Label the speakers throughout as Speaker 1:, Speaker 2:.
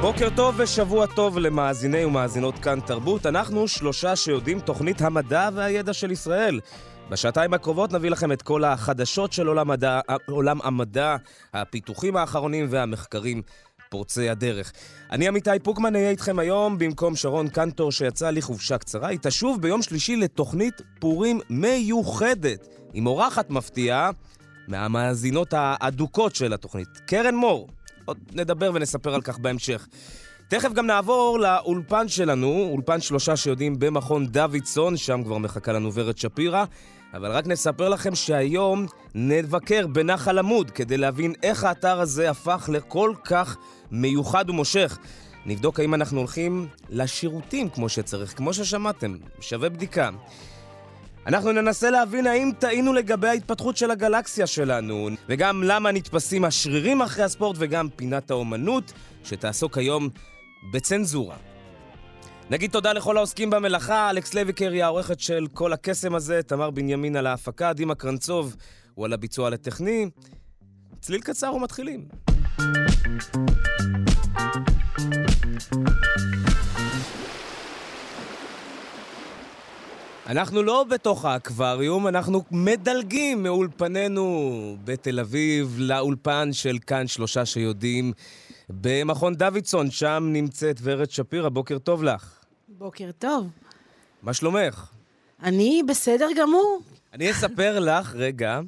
Speaker 1: בוקר טוב ושבוע טוב למאזיני ומאזינות כאן תרבות. אנחנו שלושה שיודעים תוכנית המדע והידע של ישראל. בשעתיים הקרובות נביא לכם את כל החדשות של עולם, מדע, עולם המדע, הפיתוחים האחרונים והמחקרים פורצי הדרך. אני עמיתי פוקמן, אהיה איתכם היום במקום שרון קנטור שיצא לחופשה קצרה. היא תשוב ביום שלישי לתוכנית פורים מיוחדת, עם אורחת מפתיעה מהמאזינות האדוקות של התוכנית, קרן מור. עוד נדבר ונספר על כך בהמשך. תכף גם נעבור לאולפן שלנו, אולפן שלושה שיודעים במכון דוידסון, שם כבר מחכה לנו ורד שפירא. אבל רק נספר לכם שהיום נבקר בנחל עמוד כדי להבין איך האתר הזה הפך לכל כך מיוחד ומושך. נבדוק האם אנחנו הולכים לשירותים כמו שצריך, כמו ששמעתם, שווה בדיקה. אנחנו ננסה להבין האם טעינו לגבי ההתפתחות של הגלקסיה שלנו, וגם למה נתפסים השרירים אחרי הספורט, וגם פינת האומנות, שתעסוק היום בצנזורה. נגיד תודה לכל העוסקים במלאכה, אלכס לויקר היא העורכת של כל הקסם הזה, תמר בנימין על ההפקה, דימה קרנצוב הוא על הביצוע לטכני. צליל קצר ומתחילים. אנחנו לא בתוך האקווריום, אנחנו מדלגים מאולפנינו בתל אביב לאולפן של כאן שלושה שיודעים במכון דוידסון, שם נמצאת ורד שפירא, בוקר טוב לך.
Speaker 2: בוקר טוב.
Speaker 1: מה שלומך?
Speaker 2: אני בסדר גמור.
Speaker 1: אני אספר לך רגע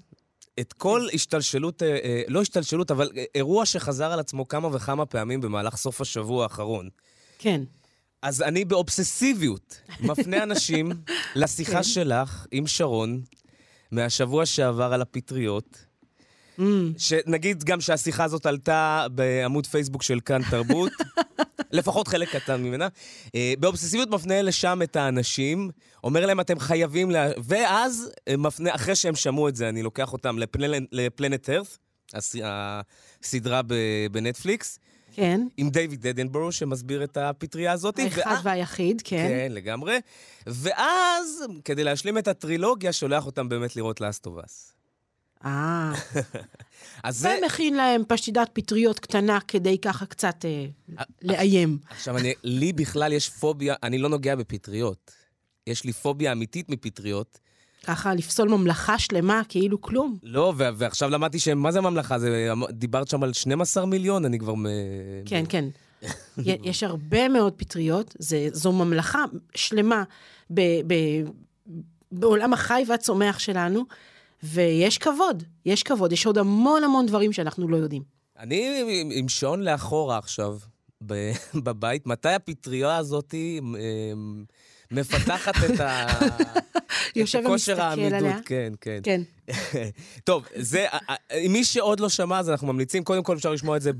Speaker 1: את כל השתלשלות, אה, אה, לא השתלשלות, אבל אירוע שחזר על עצמו כמה וכמה פעמים במהלך סוף השבוע האחרון.
Speaker 2: כן.
Speaker 1: אז אני באובססיביות מפנה אנשים לשיחה כן. שלך עם שרון מהשבוע שעבר על הפטריות. Mm. שנגיד גם שהשיחה הזאת עלתה בעמוד פייסבוק של כאן תרבות, לפחות חלק קטן ממנה. אה, באובססיביות מפנה לשם את האנשים, אומר להם אתם חייבים, לה... ואז מפנה, אחרי שהם שמעו את זה, אני לוקח אותם לפלנט ארת, הסדרה בנטפליקס.
Speaker 2: כן.
Speaker 1: עם דיוויד אדנבורו שמסביר את הפטריה הזאת.
Speaker 2: האחד ואה... והיחיד, כן.
Speaker 1: כן, לגמרי. ואז, כדי להשלים את הטרילוגיה, שולח אותם באמת לראות לאסטובס.
Speaker 2: אה. אז זה... ומכין להם פשטידת פטריות קטנה כדי ככה קצת אה לאיים.
Speaker 1: עכשיו, אני, לי בכלל יש פוביה, אני לא נוגע בפטריות. יש לי פוביה אמיתית מפטריות.
Speaker 2: ככה לפסול ממלכה שלמה כאילו כלום.
Speaker 1: לא, ו- ועכשיו למדתי שמה זה ממלכה? זה, דיברת שם על 12 מיליון, אני כבר...
Speaker 2: כן, כן. יש הרבה מאוד פטריות, זה, זו ממלכה שלמה ב- ב- בעולם החי והצומח שלנו, ויש כבוד, יש כבוד, יש עוד המון המון דברים שאנחנו לא יודעים.
Speaker 1: אני עם שעון לאחורה עכשיו, בבית, מתי הפטריה הזאת אה, מפתחת את ה...
Speaker 2: יושב ומסתכל עליה.
Speaker 1: כן, כן.
Speaker 2: כן.
Speaker 1: טוב, זה, מי שעוד לא שמע, אז אנחנו ממליצים, קודם כל אפשר לשמוע את זה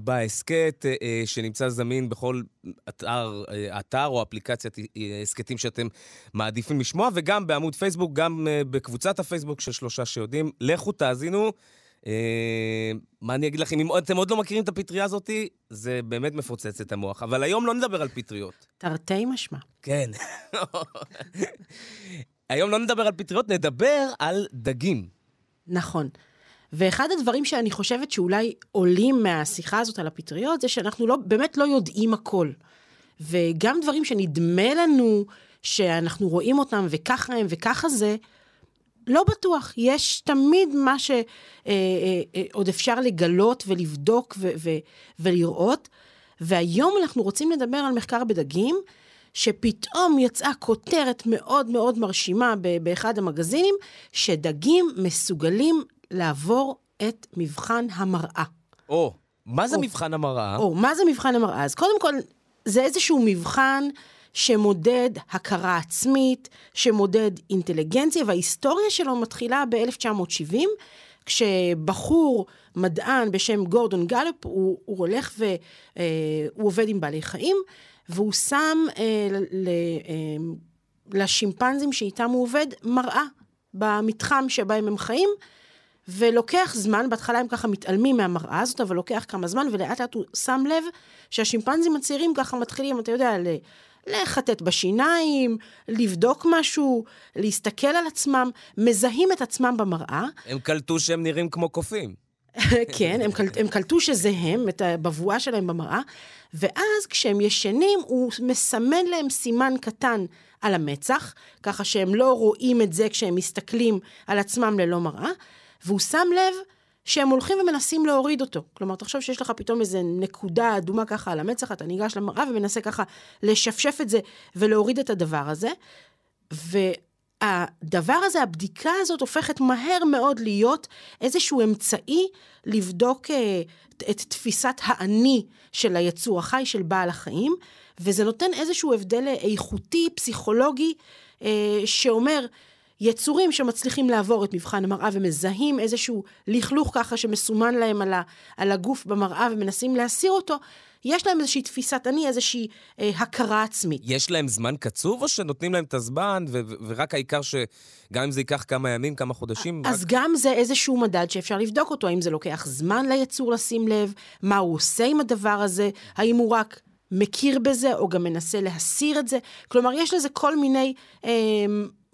Speaker 1: בהסכת, אה, שנמצא זמין בכל אתר, אה, אתר או אפליקציית הסכתים שאתם מעדיפים לשמוע, וגם בעמוד פייסבוק, גם אה, בקבוצת הפייסבוק של שלושה שיודעים. לכו תאזינו. אה, מה אני אגיד לכם, אם אתם עוד לא מכירים את הפטריה הזאת, זה באמת מפוצץ את המוח. אבל היום לא נדבר על פטריות.
Speaker 2: תרתי משמע.
Speaker 1: כן. היום לא נדבר על פטריות, נדבר על דגים.
Speaker 2: נכון. ואחד הדברים שאני חושבת שאולי עולים מהשיחה הזאת על הפטריות, זה שאנחנו לא, באמת לא יודעים הכל. וגם דברים שנדמה לנו שאנחנו רואים אותם, וככה הם וככה זה, לא בטוח. יש תמיד מה שעוד אה, אה, אה, אפשר לגלות ולבדוק ו- ו- ולראות. והיום אנחנו רוצים לדבר על מחקר בדגים, שפתאום יצאה כותרת מאוד מאוד מרשימה באחד המגזינים, שדגים מסוגלים לעבור את מבחן המראה.
Speaker 1: או, מה זה או, מבחן המראה?
Speaker 2: או, מה זה מבחן המראה? אז קודם כל, זה איזשהו מבחן שמודד הכרה עצמית, שמודד אינטליגנציה, וההיסטוריה שלו מתחילה ב-1970, כשבחור, מדען בשם גורדון גלופ, הוא, הוא הולך והוא אה, עובד עם בעלי חיים, והוא שם אה, אה, לשימפנזים שאיתם הוא עובד מראה במתחם שבהם הם חיים, ולוקח זמן, בהתחלה הם ככה מתעלמים מהמראה הזאת, אבל לוקח כמה זמן, ולאט לאט הוא שם לב שהשימפנזים הצעירים ככה מתחילים, אתה יודע. לחטט בשיניים, לבדוק משהו, להסתכל על עצמם, מזהים את עצמם במראה.
Speaker 1: הם קלטו שהם נראים כמו קופים.
Speaker 2: כן, הם, קל, הם קלטו שזה הם, את הבבואה שלהם במראה, ואז כשהם ישנים, הוא מסמן להם סימן קטן על המצח, ככה שהם לא רואים את זה כשהם מסתכלים על עצמם ללא מראה, והוא שם לב שהם הולכים ומנסים להוריד אותו. כלומר, תחשוב שיש לך פתאום איזו נקודה אדומה ככה על המצח, אתה ניגש למראה ומנסה ככה לשפשף את זה ולהוריד את הדבר הזה. והדבר הזה, הבדיקה הזאת הופכת מהר מאוד להיות איזשהו אמצעי לבדוק אה, את תפיסת האני של היצור החי, של בעל החיים, וזה נותן איזשהו הבדל איכותי, פסיכולוגי, אה, שאומר, יצורים שמצליחים לעבור את מבחן המראה ומזהים איזשהו לכלוך ככה שמסומן להם על, ה, על הגוף במראה ומנסים להסיר אותו, יש להם איזושהי תפיסת אני, איזושהי אה, הכרה עצמית.
Speaker 1: יש להם זמן קצוב, או שנותנים להם את הזמן, ו- ו- ורק העיקר שגם אם זה ייקח כמה ימים, כמה חודשים...
Speaker 2: אז
Speaker 1: רק...
Speaker 2: גם זה איזשהו מדד שאפשר לבדוק אותו, האם זה לוקח זמן ליצור לשים לב, מה הוא עושה עם הדבר הזה, האם הוא רק... מכיר בזה, או גם מנסה להסיר את זה. כלומר, יש לזה כל מיני אה,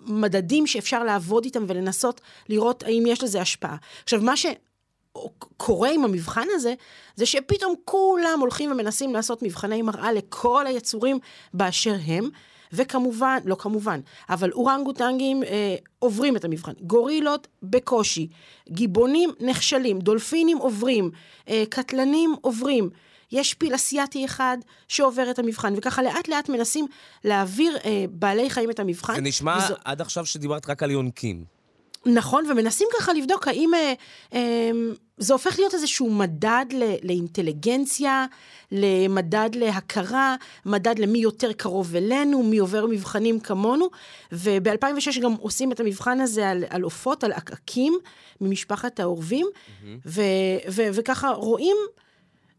Speaker 2: מדדים שאפשר לעבוד איתם ולנסות לראות האם יש לזה השפעה. עכשיו, מה שקורה עם המבחן הזה, זה שפתאום כולם הולכים ומנסים לעשות מבחני מראה לכל היצורים באשר הם. וכמובן, לא כמובן, אבל אורנגוטנגים אה, עוברים את המבחן, גורילות בקושי, גיבונים נכשלים, דולפינים עוברים, אה, קטלנים עוברים. יש פיל אסיאתי אחד שעובר את המבחן, וככה לאט לאט מנסים להעביר אה, בעלי חיים את המבחן.
Speaker 1: זה נשמע
Speaker 2: וזו...
Speaker 1: עד עכשיו שדיברת רק על יונקים.
Speaker 2: נכון, ומנסים ככה לבדוק האם אה, אה, זה הופך להיות איזשהו מדד ל, לאינטליגנציה, למדד להכרה, מדד למי יותר קרוב אלינו, מי עובר מבחנים כמונו, וב-2006 גם עושים את המבחן הזה על, על עופות, על עקקים ממשפחת העורבים, mm-hmm. ו, ו, וככה רואים...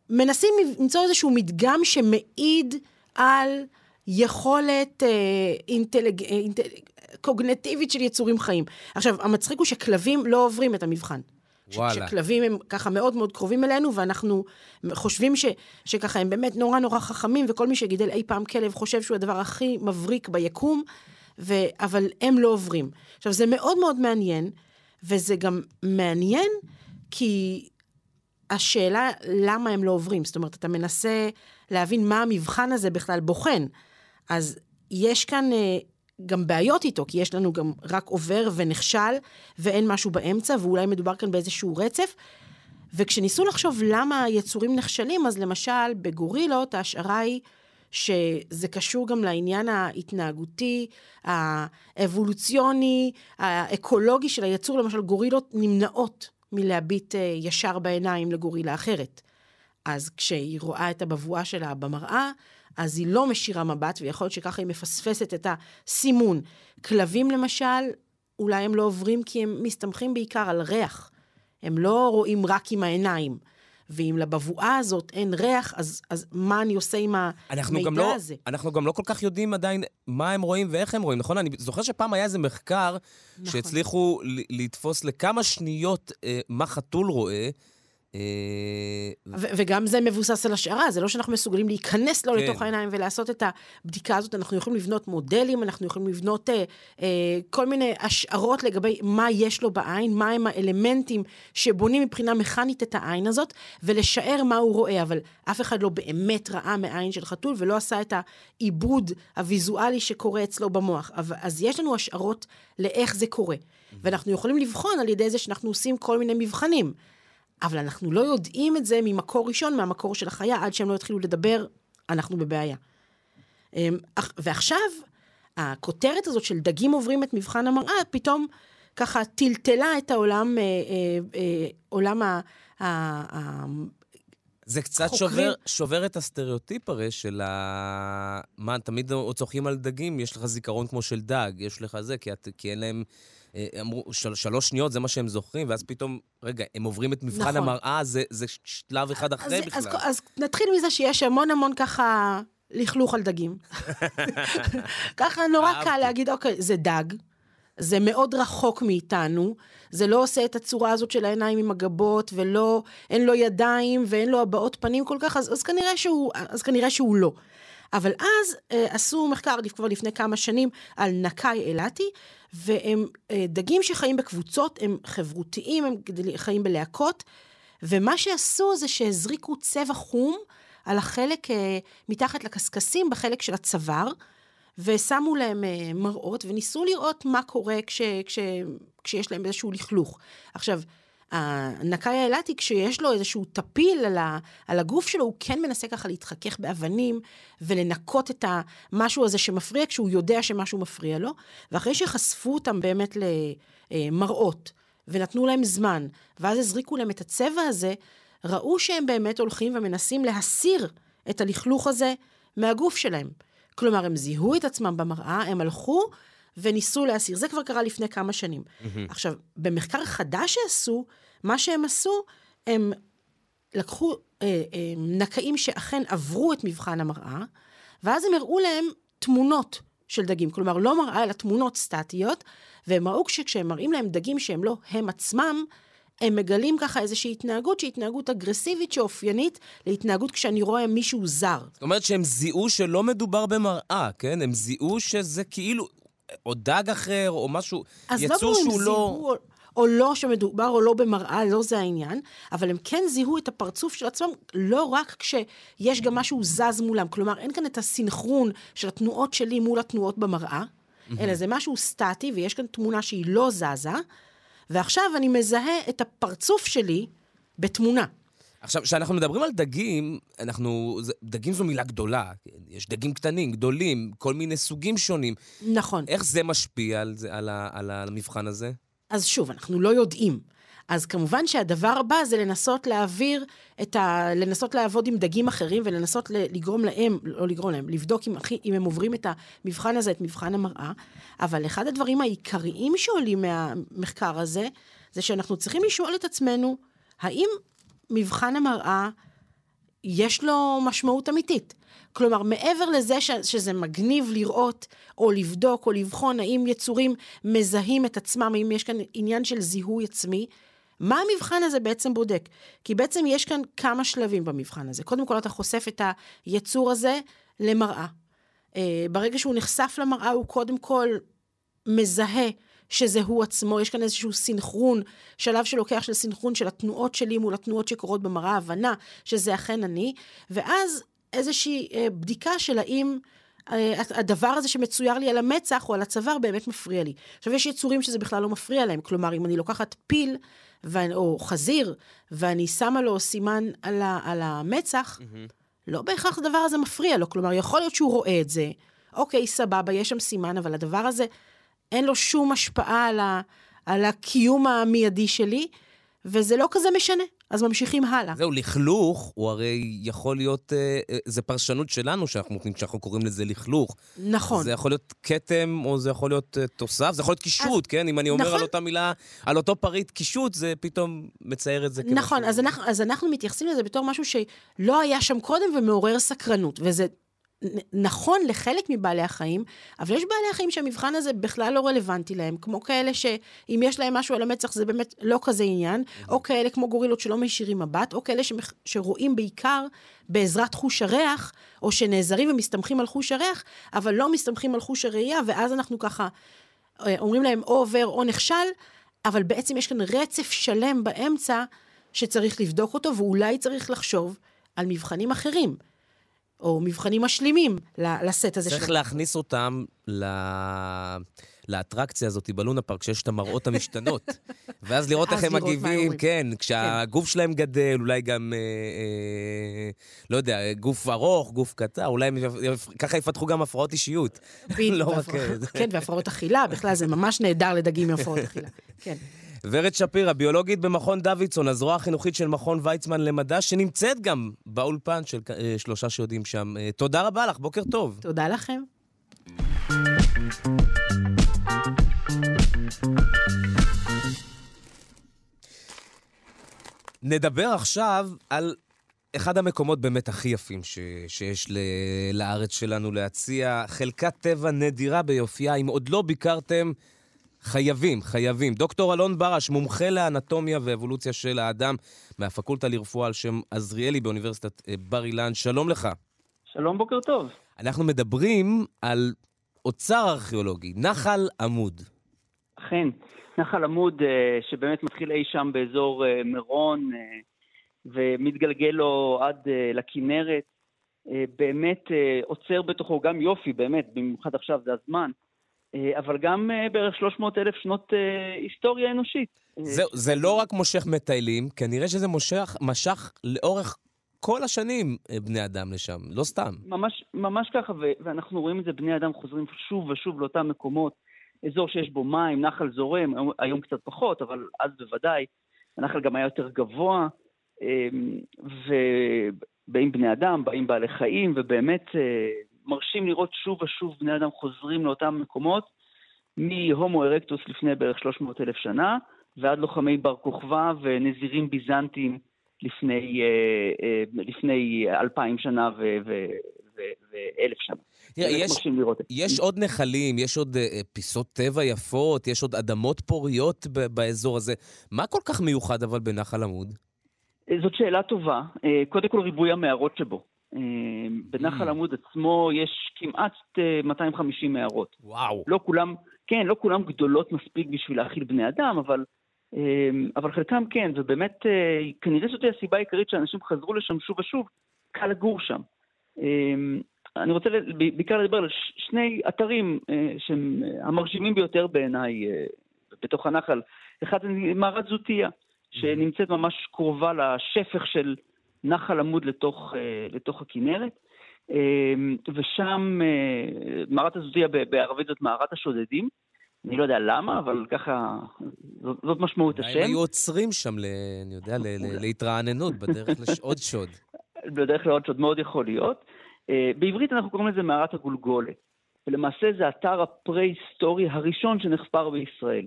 Speaker 2: מנסים למצוא איזשהו מדגם שמעיד על יכולת אה, אינטלג... אה, אינטל... קוגנטיבית של יצורים חיים. עכשיו, המצחיק הוא שכלבים לא עוברים את המבחן. וואלה. שכלבים הם ככה מאוד מאוד קרובים אלינו, ואנחנו חושבים ש, שככה הם באמת נורא נורא חכמים, וכל מי שגידל אי פעם כלב חושב שהוא הדבר הכי מבריק ביקום, ו, אבל הם לא עוברים. עכשיו, זה מאוד מאוד מעניין, וזה גם מעניין כי השאלה למה הם לא עוברים. זאת אומרת, אתה מנסה להבין מה המבחן הזה בכלל בוחן. אז יש כאן אה, גם בעיות איתו, כי יש לנו גם רק עובר ונכשל, ואין משהו באמצע, ואולי מדובר כאן באיזשהו רצף. וכשניסו לחשוב למה היצורים נכשלים, אז למשל בגורילות ההשערה היא שזה קשור גם לעניין ההתנהגותי, האבולוציוני, האקולוגי של היצור. למשל גורילות נמנעות מלהביט אה, ישר בעיניים לגורילה אחרת. אז כשהיא רואה את הבבואה שלה במראה, אז היא לא משאירה מבט, ויכול להיות שככה היא מפספסת את הסימון. כלבים למשל, אולי הם לא עוברים כי הם מסתמכים בעיקר על ריח. הם לא רואים רק עם העיניים. ואם לבבואה הזאת אין ריח, אז, אז מה אני עושה עם המידע
Speaker 1: לא,
Speaker 2: הזה?
Speaker 1: אנחנו גם לא כל כך יודעים עדיין מה הם רואים ואיך הם רואים, נכון? אני זוכר שפעם היה איזה מחקר נכון. שהצליחו לתפוס לכמה שניות אה, מה חתול רואה.
Speaker 2: אה, וגם זה מבוסס על השערה, זה לא שאנחנו מסוגלים להיכנס לו כן. לתוך העיניים ולעשות את הבדיקה הזאת, אנחנו יכולים לבנות מודלים, אנחנו יכולים לבנות אה, אה, כל מיני השערות לגבי מה יש לו בעין, מה הם האלמנטים שבונים מבחינה מכנית את העין הזאת, ולשער מה הוא רואה, אבל אף אחד לא באמת ראה מעין של חתול ולא עשה את העיבוד הוויזואלי שקורה אצלו במוח. אז יש לנו השערות לאיך זה קורה, ואנחנו יכולים לבחון על ידי זה שאנחנו עושים כל מיני מבחנים. אבל אנחנו לא יודעים את זה ממקור ראשון, מהמקור של החיה, עד שהם לא יתחילו לדבר, אנחנו בבעיה. אמ, ועכשיו, הכותרת הזאת של דגים עוברים את מבחן המראה, פתאום ככה טלטלה את העולם, אה, אה, אה, עולם ה... ה
Speaker 1: זה קצת שובר, שובר את הסטריאוטיפ הרי של ה... מה, תמיד צוחקים על דגים, יש לך זיכרון כמו של דג, יש לך זה, כי, את, כי אין להם אמרו, של, שלוש שניות, זה מה שהם זוכרים, ואז פתאום, רגע, הם עוברים את מבחן נכון. המראה, זה, זה שלב אחד אחרי
Speaker 2: אז,
Speaker 1: בכלל.
Speaker 2: אז, אז נתחיל מזה שיש המון המון ככה לכלוך על דגים. ככה נורא. קל להגיד, אוקיי, זה דג, זה מאוד רחוק מאיתנו, זה לא עושה את הצורה הזאת של העיניים עם הגבות, ולא, אין לו ידיים ואין לו הבעות פנים כל כך, אז, אז, כנראה, שהוא, אז כנראה שהוא לא. אבל אז אה, עשו מחקר כבר לפני כמה שנים על נקאי אילתי, והם אה, דגים שחיים בקבוצות, הם חברותיים, הם חיים בלהקות, ומה שעשו זה שהזריקו צבע חום על החלק אה, מתחת לקשקשים, בחלק של הצוואר, ושמו להם אה, מראות, וניסו לראות מה קורה כש, כש, כשיש להם איזשהו לכלוך. עכשיו, הנקאי האילתי, כשיש לו איזשהו טפיל על, ה, על הגוף שלו, הוא כן מנסה ככה להתחכך באבנים ולנקות את המשהו הזה שמפריע, כשהוא יודע שמשהו מפריע לו. ואחרי שחשפו אותם באמת למראות, ונתנו להם זמן, ואז הזריקו להם את הצבע הזה, ראו שהם באמת הולכים ומנסים להסיר את הלכלוך הזה מהגוף שלהם. כלומר, הם זיהו את עצמם במראה, הם הלכו וניסו להסיר. זה כבר קרה לפני כמה שנים. עכשיו, במחקר חדש שעשו, מה שהם עשו, הם לקחו אה, אה, נקאים שאכן עברו את מבחן המראה, ואז הם הראו להם תמונות של דגים. כלומר, לא מראה, אלא תמונות סטטיות, והם ראו שכשהם מראים להם דגים שהם לא הם עצמם, הם מגלים ככה איזושהי התנהגות שהיא התנהגות אגרסיבית שאופיינית להתנהגות כשאני רואה מישהו זר.
Speaker 1: זאת אומרת שהם זיהו שלא מדובר במראה, כן? הם זיהו שזה כאילו... או דג אחר, או משהו,
Speaker 2: אז לא
Speaker 1: יצור
Speaker 2: ברור אם
Speaker 1: שהוא לא...
Speaker 2: זיהו או לא שמדובר או לא במראה, לא זה העניין, אבל הם כן זיהו את הפרצוף של עצמם, לא רק כשיש גם משהו זז מולם. כלומר, אין כאן את הסינכרון של התנועות שלי מול התנועות במראה, אלא זה משהו סטטי, ויש כאן תמונה שהיא לא זזה, ועכשיו אני מזהה את הפרצוף שלי בתמונה.
Speaker 1: עכשיו, כשאנחנו מדברים על דגים, אנחנו... דגים זו מילה גדולה. כן? יש דגים קטנים, גדולים, כל מיני סוגים שונים.
Speaker 2: נכון.
Speaker 1: איך זה משפיע על, זה, על, ה, על המבחן הזה?
Speaker 2: אז שוב, אנחנו לא יודעים. אז כמובן שהדבר הבא זה לנסות להעביר את ה... לנסות לעבוד עם דגים אחרים ולנסות לגרום להם, לא לגרום להם, לבדוק אם, הכי- אם הם עוברים את המבחן הזה, את מבחן המראה. אבל אחד הדברים העיקריים שעולים מהמחקר הזה, זה שאנחנו צריכים לשאול את עצמנו, האם מבחן המראה יש לו משמעות אמיתית. כלומר, מעבר לזה ש, שזה מגניב לראות, או לבדוק, או לבחון האם יצורים מזהים את עצמם, האם יש כאן עניין של זיהוי עצמי, מה המבחן הזה בעצם בודק? כי בעצם יש כאן כמה שלבים במבחן הזה. קודם כל, אתה חושף את היצור הזה למראה. אה, ברגע שהוא נחשף למראה, הוא קודם כל מזהה שזה הוא עצמו, יש כאן איזשהו סינכרון, שלב שלוקח של סינכרון של התנועות שלי מול התנועות שקורות במראה, הבנה שזה אכן אני, ואז איזושהי אה, בדיקה של האם אה, הדבר הזה שמצויר לי על המצח או על הצוואר באמת מפריע לי. עכשיו, יש יצורים שזה בכלל לא מפריע להם, כלומר, אם אני לוקחת פיל ואני, או חזיר, ואני שמה לו סימן על, ה, על המצח, mm-hmm. לא בהכרח הדבר הזה מפריע לו. כלומר, יכול להיות שהוא רואה את זה, אוקיי, סבבה, יש שם סימן, אבל הדבר הזה, אין לו שום השפעה על, ה, על הקיום המיידי שלי, וזה לא כזה משנה. אז ממשיכים הלאה.
Speaker 1: זהו, לכלוך, הוא הרי יכול להיות, אה, אה, זה פרשנות שלנו שאנחנו נותנים כשאנחנו קוראים לזה לכלוך.
Speaker 2: נכון.
Speaker 1: זה יכול להיות כתם, או זה יכול להיות אה, תוסף, זה יכול להיות קישוט, כן? אם אני אומר
Speaker 2: נכון.
Speaker 1: על אותה מילה, על אותו פריט קישוט, זה פתאום מצייר את זה כמשהו.
Speaker 2: נכון, אז אנחנו, אז אנחנו מתייחסים לזה בתור משהו שלא היה שם קודם ומעורר סקרנות, וזה נכון לחלק מבעלי החיים, אבל יש בעלי החיים שהמבחן הזה בכלל לא רלוונטי להם, כמו כאלה שאם יש להם משהו על המצח זה באמת לא כזה עניין, או כאלה כמו גורילות שלא מישירים מבט, או כאלה שמח, שרואים בעיקר בעזרת חוש הריח, או שנעזרים ומסתמכים על חוש הריח, אבל לא מסתמכים על חוש הראייה, ואז אנחנו ככה אה, אומרים להם או עובר או נכשל, אבל בעצם יש כאן רצף שלם באמצע שצריך לבדוק אותו, ואולי צריך לחשוב על מבחנים אחרים, או מבחנים משלימים לסט הזה.
Speaker 1: צריך
Speaker 2: של-
Speaker 1: להכניס אותם ל... לאטרקציה הזאת בלונה פארק, שיש את המראות המשתנות. ואז לראות איך הם מגיבים,
Speaker 2: אומרים.
Speaker 1: כן, כשהגוף שלהם גדל, אולי גם, אה, אה, לא יודע, גוף ארוך, גוף קצר, אולי הם ככה יפתחו גם הפרעות אישיות. לא רק... אה,
Speaker 2: כן, והפרעות אכילה, בכלל זה ממש נהדר לדגים עם הפרעות אכילה. כן.
Speaker 1: ורד שפירא, ביולוגית במכון דוידסון, הזרוע החינוכית של מכון ויצמן למדע, שנמצאת גם באולפן של אה, שלושה שיודעים שם. אה, תודה רבה לך, בוקר טוב.
Speaker 2: תודה לכם.
Speaker 1: נדבר עכשיו על אחד המקומות באמת הכי יפים ש, שיש ל, לארץ שלנו להציע. חלקת טבע נדירה ביופייה, אם עוד לא ביקרתם, חייבים, חייבים. דוקטור אלון ברש, מומחה לאנטומיה ואבולוציה של האדם מהפקולטה לרפואה על שם עזריאלי באוניברסיטת אה, בר אילן, שלום לך.
Speaker 3: שלום, בוקר טוב.
Speaker 1: אנחנו מדברים על אוצר ארכיאולוגי, נחל עמוד.
Speaker 3: אכן, נחל עמוד אה, שבאמת מתחיל אי שם באזור אה, מירון ומתגלגל לו עד לכנרת, באמת עוצר בתוכו גם יופי, באמת, במיוחד עכשיו זה הזמן. אה, אבל גם אה, בערך 300 אלף שנות אה, היסטוריה אנושית.
Speaker 1: זהו, זה לא רק מושך מטיילים, כנראה שזה מושך, משך לאורך כל השנים בני אדם לשם, לא סתם.
Speaker 3: ממש, ממש ככה, ו- ואנחנו רואים את זה, בני אדם חוזרים שוב ושוב לאותם מקומות, אזור שיש בו מים, נחל זורם, היום קצת פחות, אבל אז בוודאי, הנחל גם היה יותר גבוה, ובאים בני אדם, באים בעלי חיים, ובאמת מרשים לראות שוב ושוב בני אדם חוזרים לאותם מקומות, מהומו ארקטוס לפני בערך 300 אלף שנה, ועד לוחמי בר כוכבא ונזירים ביזנטיים לפני, אה, אה, לפני אלפיים שנה ואלף שנה.
Speaker 1: תראה, יש, יש עוד נחלים, יש עוד uh, פיסות טבע יפות, יש עוד אדמות פוריות באזור הזה. מה כל כך מיוחד אבל בנחל עמוד?
Speaker 3: זאת שאלה טובה. קודם כל ריבוי המערות שבו. אמ, בנחל mm. עמוד עצמו יש כמעט 250 אה, מערות.
Speaker 1: וואו.
Speaker 3: לא כולם, כן, לא כולם גדולות מספיק בשביל להאכיל בני אדם, אבל, אמ, אבל חלקם כן, ובאמת אה, כנראה זאת הסיבה העיקרית שאנשים חזרו לשם שוב ושוב, קל לגור שם. אמ, אני רוצה בעיקר לדבר על שני אתרים אה, שהם המרשימים ביותר בעיניי בתוך הנחל. אחד זה מערת זוטיה, שנמצאת ממש קרובה לשפך של נחל עמוד לתוך, אה, לתוך הכנרת, אה, ושם אה, מערת הזוטיה בערבית זאת מערת השודדים. אני לא יודע למה, אבל ככה, זאת, זאת משמעות השם.
Speaker 1: הם היו עוצרים שם, ל, אני יודע, ל, ל, להתרעננות, בדרך לעוד שוד.
Speaker 3: בדרך לעוד שוד, מאוד יכול להיות. בעברית אנחנו קוראים לזה מערת הגולגולת, ולמעשה זה האתר הפרה-היסטורי הראשון שנחפר בישראל.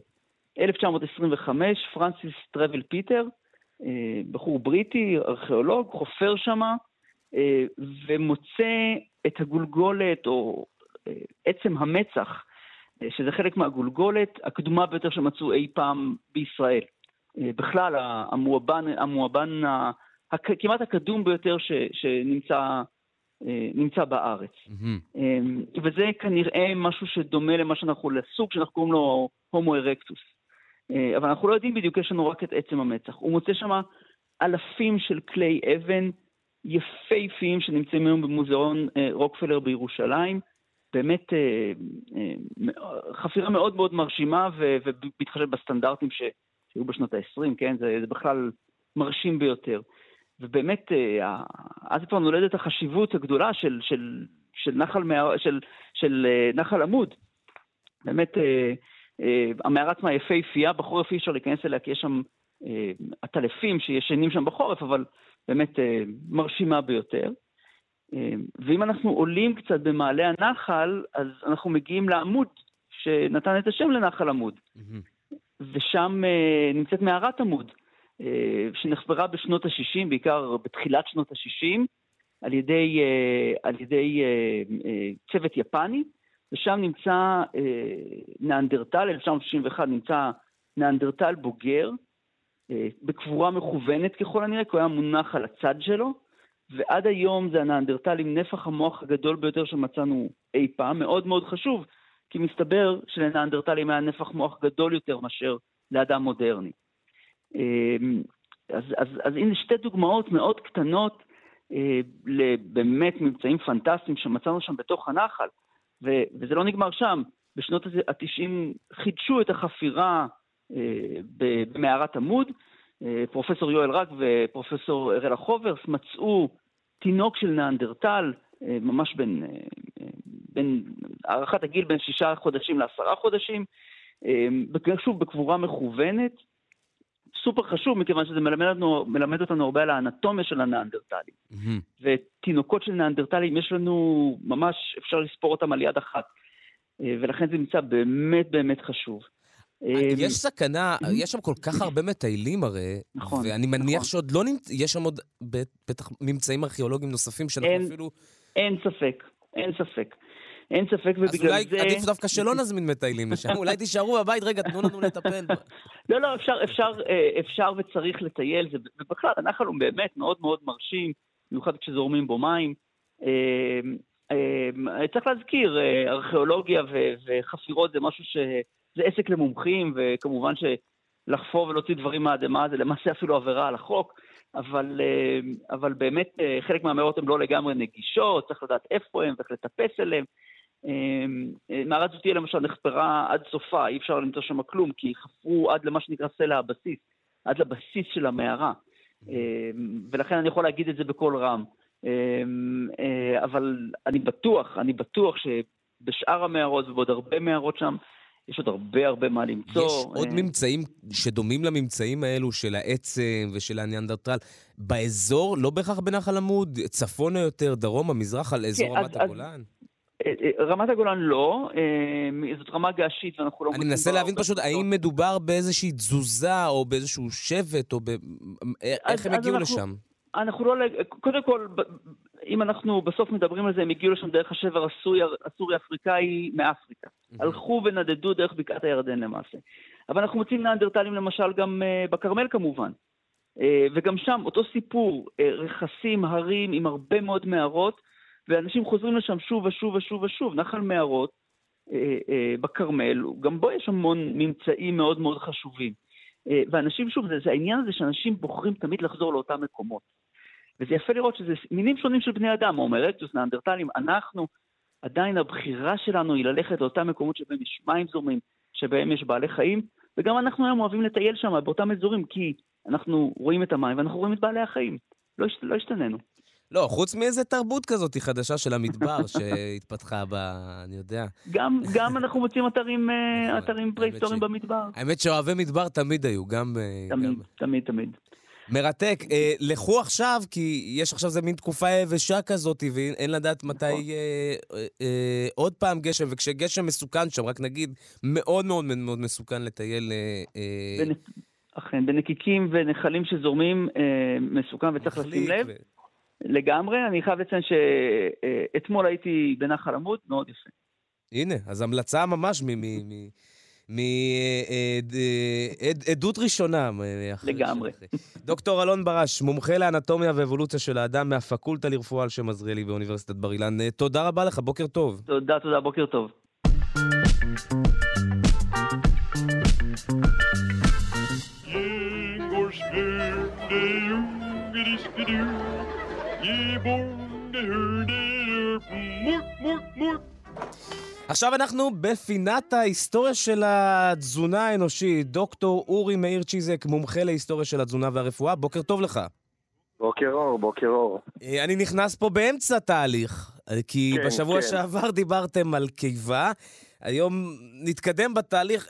Speaker 3: 1925, פרנסיס טורוויל-פטר, בחור בריטי, ארכיאולוג, חופר שמה, אה, ומוצא את הגולגולת, או אה, עצם המצח, שזה חלק מהגולגולת הקדומה ביותר שמצאו אי פעם בישראל. בכלל, המואבן, המואבן כמעט הקדום ביותר ש, שנמצא נמצא בארץ. Mm-hmm. וזה כנראה משהו שדומה למה שאנחנו, לסוג שאנחנו קוראים לו הומו ארקטוס. אה, אבל אנחנו לא יודעים בדיוק, יש לנו רק את עצם המצח. הוא מוצא שם אלפים של כלי אבן יפהפיים שנמצאים היום במוזיאון אה, רוקפלר בירושלים. באמת אה, חפירה מאוד מאוד מרשימה ובהתחשב בסטנדרטים שהיו בשנות ה-20, כן? זה, זה בכלל מרשים ביותר. ובאמת, אז כבר נולדת החשיבות הגדולה של, של, של, נחל, של, של נחל עמוד. באמת, המערה עצמה יפהפייה, בחורף אי אפשר להיכנס אליה כי יש שם אה, עטלפים שישנים שם בחורף, אבל באמת אה, מרשימה ביותר. ואם אנחנו עולים קצת במעלה הנחל, אז אנחנו מגיעים לעמוד שנתן את השם לנחל עמוד. Mm-hmm. ושם נמצאת מערת עמוד, שנחפרה בשנות ה-60, בעיקר בתחילת שנות ה-60, על ידי, על ידי צוות יפני, ושם נמצא אה, ניאנדרטל, 1961 נמצא ניאנדרטל בוגר, אה, בקבורה מכוונת ככל הנראה, כי הוא היה מונח על הצד שלו, ועד היום זה הניאנדרטל עם נפח המוח הגדול ביותר שמצאנו אי פעם, מאוד מאוד חשוב, כי מסתבר שלניאנדרטלים היה נפח מוח גדול יותר מאשר לאדם מודרני. אה, אז, אז, אז הנה שתי דוגמאות מאוד קטנות אה, לבאמת מבצעים פנטסטיים שמצאנו שם בתוך הנחל. ו- וזה לא נגמר שם. בשנות ה-90 חידשו את החפירה אה, במערת עמוד. אה, פרופסור יואל רק ופרופסור אראלה חוברס מצאו תינוק של ניאנדרטל, אה, ממש בין, אה, בין, הערכת הגיל בין שישה חודשים לעשרה חודשים, אה, שוב בקבורה מכוונת, סופר חשוב, מכיוון שזה מלמד, לנו, מלמד אותנו הרבה על האנטומיה של הניאנדרטלים. Mm-hmm. ותינוקות של ניאנדרטלים, יש לנו ממש, אפשר לספור אותם על יד אחת. אה, ולכן זה נמצא באמת באמת חשוב.
Speaker 1: יש סכנה, יש שם כל כך הרבה מטיילים הרי,
Speaker 3: נכון,
Speaker 1: ואני מניח
Speaker 3: נכון.
Speaker 1: שעוד לא נמצא, יש שם עוד בטח ממצאים ארכיאולוגיים נוספים שאנחנו
Speaker 3: אין-
Speaker 1: אפילו...
Speaker 3: אין ספק, אין ספק. אין ספק,
Speaker 1: אז
Speaker 3: ובגלל
Speaker 1: אולי
Speaker 3: זה...
Speaker 1: עדיף דווקא שלא נזמין מטיילים לשם, אולי תישארו בבית, רגע, תנו לנו לטפל.
Speaker 3: לא, לא, אפשר, אפשר, אה, אפשר וצריך לטייל, זה- ובכלל, הנחל הוא באמת מאוד מאוד מרשים, במיוחד כשזורמים בו מים. אה, אה, צריך להזכיר, ארכיאולוגיה וחפירות זה משהו ש... זה עסק למומחים, וכמובן שלחפור ולהוציא דברים מהאדמה זה למעשה אפילו עבירה על החוק, אבל, אבל באמת חלק מהמערות הן לא לגמרי נגישות, צריך לדעת איפה הן, צריך לטפס אליהן. אה, מערת זאתייה למשל נחפרה עד סופה, אי אפשר למצוא שם כלום, כי חפרו עד למה שנקרא סלע הבסיס, עד לבסיס של המערה. אה, ולכן אני יכול להגיד את זה בקול רם. אה, אה, אבל אני בטוח, אני בטוח שבשאר המערות ובעוד הרבה מערות שם, יש עוד הרבה הרבה מה למצוא.
Speaker 1: יש עוד
Speaker 3: אה,
Speaker 1: ממצאים שדומים לממצאים האלו של העצם ושל הניאנדרטל באזור, לא בהכרח בנחל עמוד, צפונה יותר, דרומה, מזרחה, על אזור
Speaker 3: כן,
Speaker 1: רמת הגולן?
Speaker 3: אה, אה, רמת הגולן לא, אה, זאת רמה געשית ואנחנו לא...
Speaker 1: אני מנסה להבין פשוט. האם מדובר באיזושהי תזוזה או באיזשהו שבט, או ב... איך הם הגיעו לשם?
Speaker 3: אנחנו לא, קודם כל, אם אנחנו בסוף מדברים על זה, הם הגיעו לשם דרך השבר הסורי- הסורי-אפריקאי מאפריקה. הלכו ונדדו דרך בקעת הירדן למעשה. אבל אנחנו מוצאים ניאנדרטלים למשל גם בכרמל כמובן. וגם שם אותו סיפור, רכסים, הרים עם הרבה מאוד מערות, ואנשים חוזרים לשם שוב ושוב ושוב ושוב. נחל מערות uh, uh, בכרמל, גם בו יש המון ממצאים מאוד מאוד חשובים. Uh, ואנשים, שוב, זה, זה העניין הזה שאנשים בוחרים תמיד לחזור לאותם מקומות. וזה יפה לראות שזה מינים שונים של בני אדם, הומו ארקטוס, ניאנדרטלים, אנחנו, עדיין הבחירה שלנו היא ללכת לאותם מקומות שבהם יש מים זורמים, שבהם יש בעלי חיים, וגם אנחנו היום אוהבים לטייל שם, באותם אזורים, כי אנחנו רואים את המים ואנחנו רואים את בעלי החיים. לא, הש- לא השתננו.
Speaker 1: לא, חוץ מאיזה תרבות כזאת חדשה של המדבר שהתפתחה ב... אני יודע.
Speaker 3: גם, גם אנחנו מוצאים אתרים, אה,
Speaker 1: נכון,
Speaker 3: אתרים פרה-היסטוריים
Speaker 1: ש-
Speaker 3: במדבר.
Speaker 1: האמת שאוהבי מדבר תמיד היו, גם... אה,
Speaker 3: תמיד,
Speaker 1: גם-
Speaker 3: תמיד, תמיד.
Speaker 1: מרתק. אה, לכו עכשיו, כי יש עכשיו איזה מין תקופה יבשה כזאת, ואין לדעת מתי
Speaker 3: נכון.
Speaker 1: אה, אה, אה, עוד פעם גשם, וכשגשם מסוכן שם, רק נגיד, מאוד מאוד מאוד מסוכן לטייל... אה, אה,
Speaker 3: בנ... אכן, בנקיקים ונחלים שזורמים אה, מסוכן וצריך לשים לב.
Speaker 1: ו-
Speaker 3: לגמרי, אני חייב לציין שאתמול הייתי בנחל עמוד, מאוד יפה.
Speaker 1: הנה, אז המלצה ממש מעדות ראשונה.
Speaker 3: לגמרי.
Speaker 1: דוקטור אלון ברש, מומחה לאנטומיה ואבולוציה של האדם מהפקולטה לרפואה על שם עזריאלי באוניברסיטת בר אילן. תודה רבה לך, בוקר טוב.
Speaker 3: תודה, תודה, בוקר טוב.
Speaker 1: עכשיו אנחנו בפינת ההיסטוריה של התזונה האנושית. דוקטור אורי מאיר צ'יזק, מומחה להיסטוריה של התזונה והרפואה, בוקר טוב לך.
Speaker 4: בוקר אור, בוקר אור.
Speaker 1: אה, אני נכנס פה באמצע תהליך, אה, כי
Speaker 4: כן,
Speaker 1: בשבוע
Speaker 4: כן.
Speaker 1: שעבר דיברתם על קיבה, היום נתקדם בתהליך,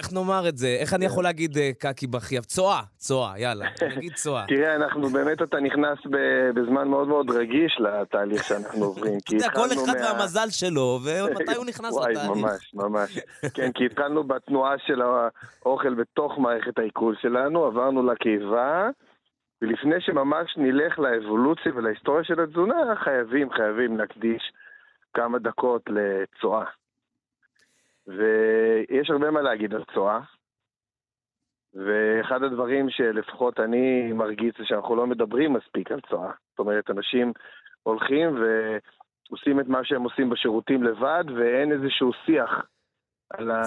Speaker 1: איך נאמר את זה? איך אני יכול להגיד אה, קקי בחייב? צואה, צואה, יאללה, נגיד צואה.
Speaker 4: תראה, אנחנו באמת, אתה נכנס בזמן מאוד מאוד רגיש לתהליך שאנחנו עוברים.
Speaker 1: אתה יודע, כל אחד והמזל שלו, ומתי הוא נכנס
Speaker 4: וואי,
Speaker 1: לתהליך.
Speaker 4: ממש, ממש. כן, כי התחלנו בתנועה של האוכל בתוך מערכת העיכול שלנו, עברנו לקיבה, ולפני שממש נלך לאבולוציה ולהיסטוריה של התזונה, חייבים, חייבים להקדיש כמה דקות לצואה. ויש הרבה מה להגיד על צואה. ואחד הדברים שלפחות אני מרגיש זה שאנחנו לא מדברים מספיק על צואה. זאת אומרת, אנשים הולכים ועושים את מה שהם עושים בשירותים לבד, ואין איזשהו שיח.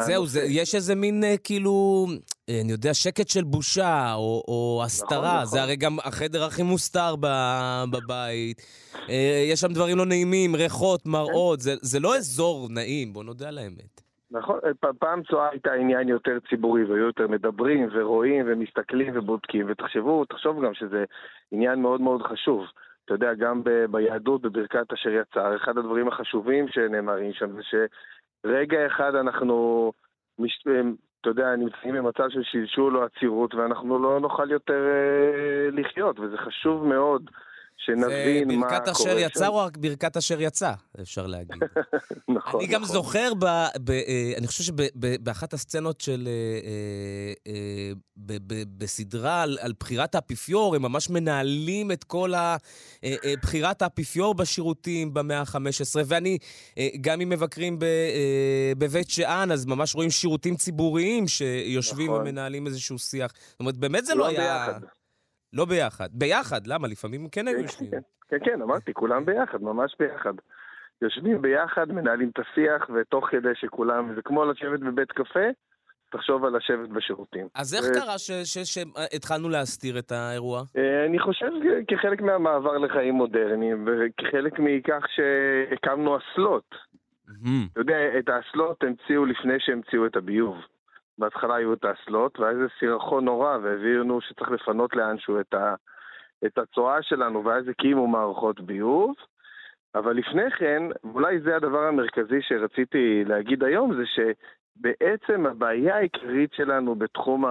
Speaker 1: זהו, זה, יש איזה מין אה, כאילו, אה, אני יודע, שקט של בושה, או, או הסתרה.
Speaker 4: נכון.
Speaker 1: זה הרי גם החדר הכי מוסתר ב- בבית. אה, יש שם דברים לא נעימים, ריחות, מראות. זה, זה לא אזור נעים, בוא נודה על האמת.
Speaker 4: נכון, פ- פעם צואה הייתה עניין יותר ציבורי, והיו יותר מדברים ורואים ומסתכלים ובודקים, ותחשבו, תחשוב גם שזה עניין מאוד מאוד חשוב. אתה יודע, גם ב- ביהדות, בברכת אשר יצר, אחד הדברים החשובים שנאמרים שם זה שרגע אחד אנחנו, מש... אתה יודע, נמצאים במצב של שלשול או עצירות, ואנחנו לא נוכל יותר אה, לחיות, וזה חשוב מאוד שנבין
Speaker 1: זה
Speaker 4: מה
Speaker 1: ברכת אשר
Speaker 4: קורה
Speaker 1: יצא. או רק ברכת אשר יצא, אפשר להגיד.
Speaker 4: נכון,
Speaker 1: אני גם
Speaker 4: נכון.
Speaker 1: זוכר, ב, ב, אה, אני חושב שבאחת הסצנות של... אה, אה, ב, ב, בסדרה על, על בחירת האפיפיור, הם ממש מנהלים את כל ה, בחירת האפיפיור בשירותים במאה ה-15, ואני, גם אם מבקרים ב, בבית שאן, אז ממש רואים שירותים ציבוריים שיושבים
Speaker 4: נכון.
Speaker 1: ומנהלים איזשהו שיח. זאת אומרת, באמת זה
Speaker 4: לא
Speaker 1: לא היה...
Speaker 4: ביחד.
Speaker 1: לא ביחד. ביחד, למה? לפעמים כן היו
Speaker 4: כן,
Speaker 1: יושבים.
Speaker 4: כן, כן, כן, אמרתי, כולם ביחד, ממש ביחד. יושבים ביחד, מנהלים את השיח, ותוך כדי שכולם, זה כמו לשבת בבית קפה, תחשוב על לשבת בשירותים.
Speaker 1: אז איך
Speaker 4: ו-
Speaker 1: קרה שהתחלנו להסתיר את האירוע?
Speaker 4: אה, אני חושב כחלק מהמעבר לחיים מודרניים, וכחלק מכך שהקמנו אסלות. אתה יודע, את האסלות המציאו לפני שהמציאו את הביוב. בהתחלה היו את האסלות, ואז זה סירחון נורא, והבינו שצריך לפנות לאנשהו את, ה, את הצואה שלנו, ואז הקימו מערכות ביוב. אבל לפני כן, ואולי זה הדבר המרכזי שרציתי להגיד היום, זה שבעצם הבעיה העיקרית שלנו בתחום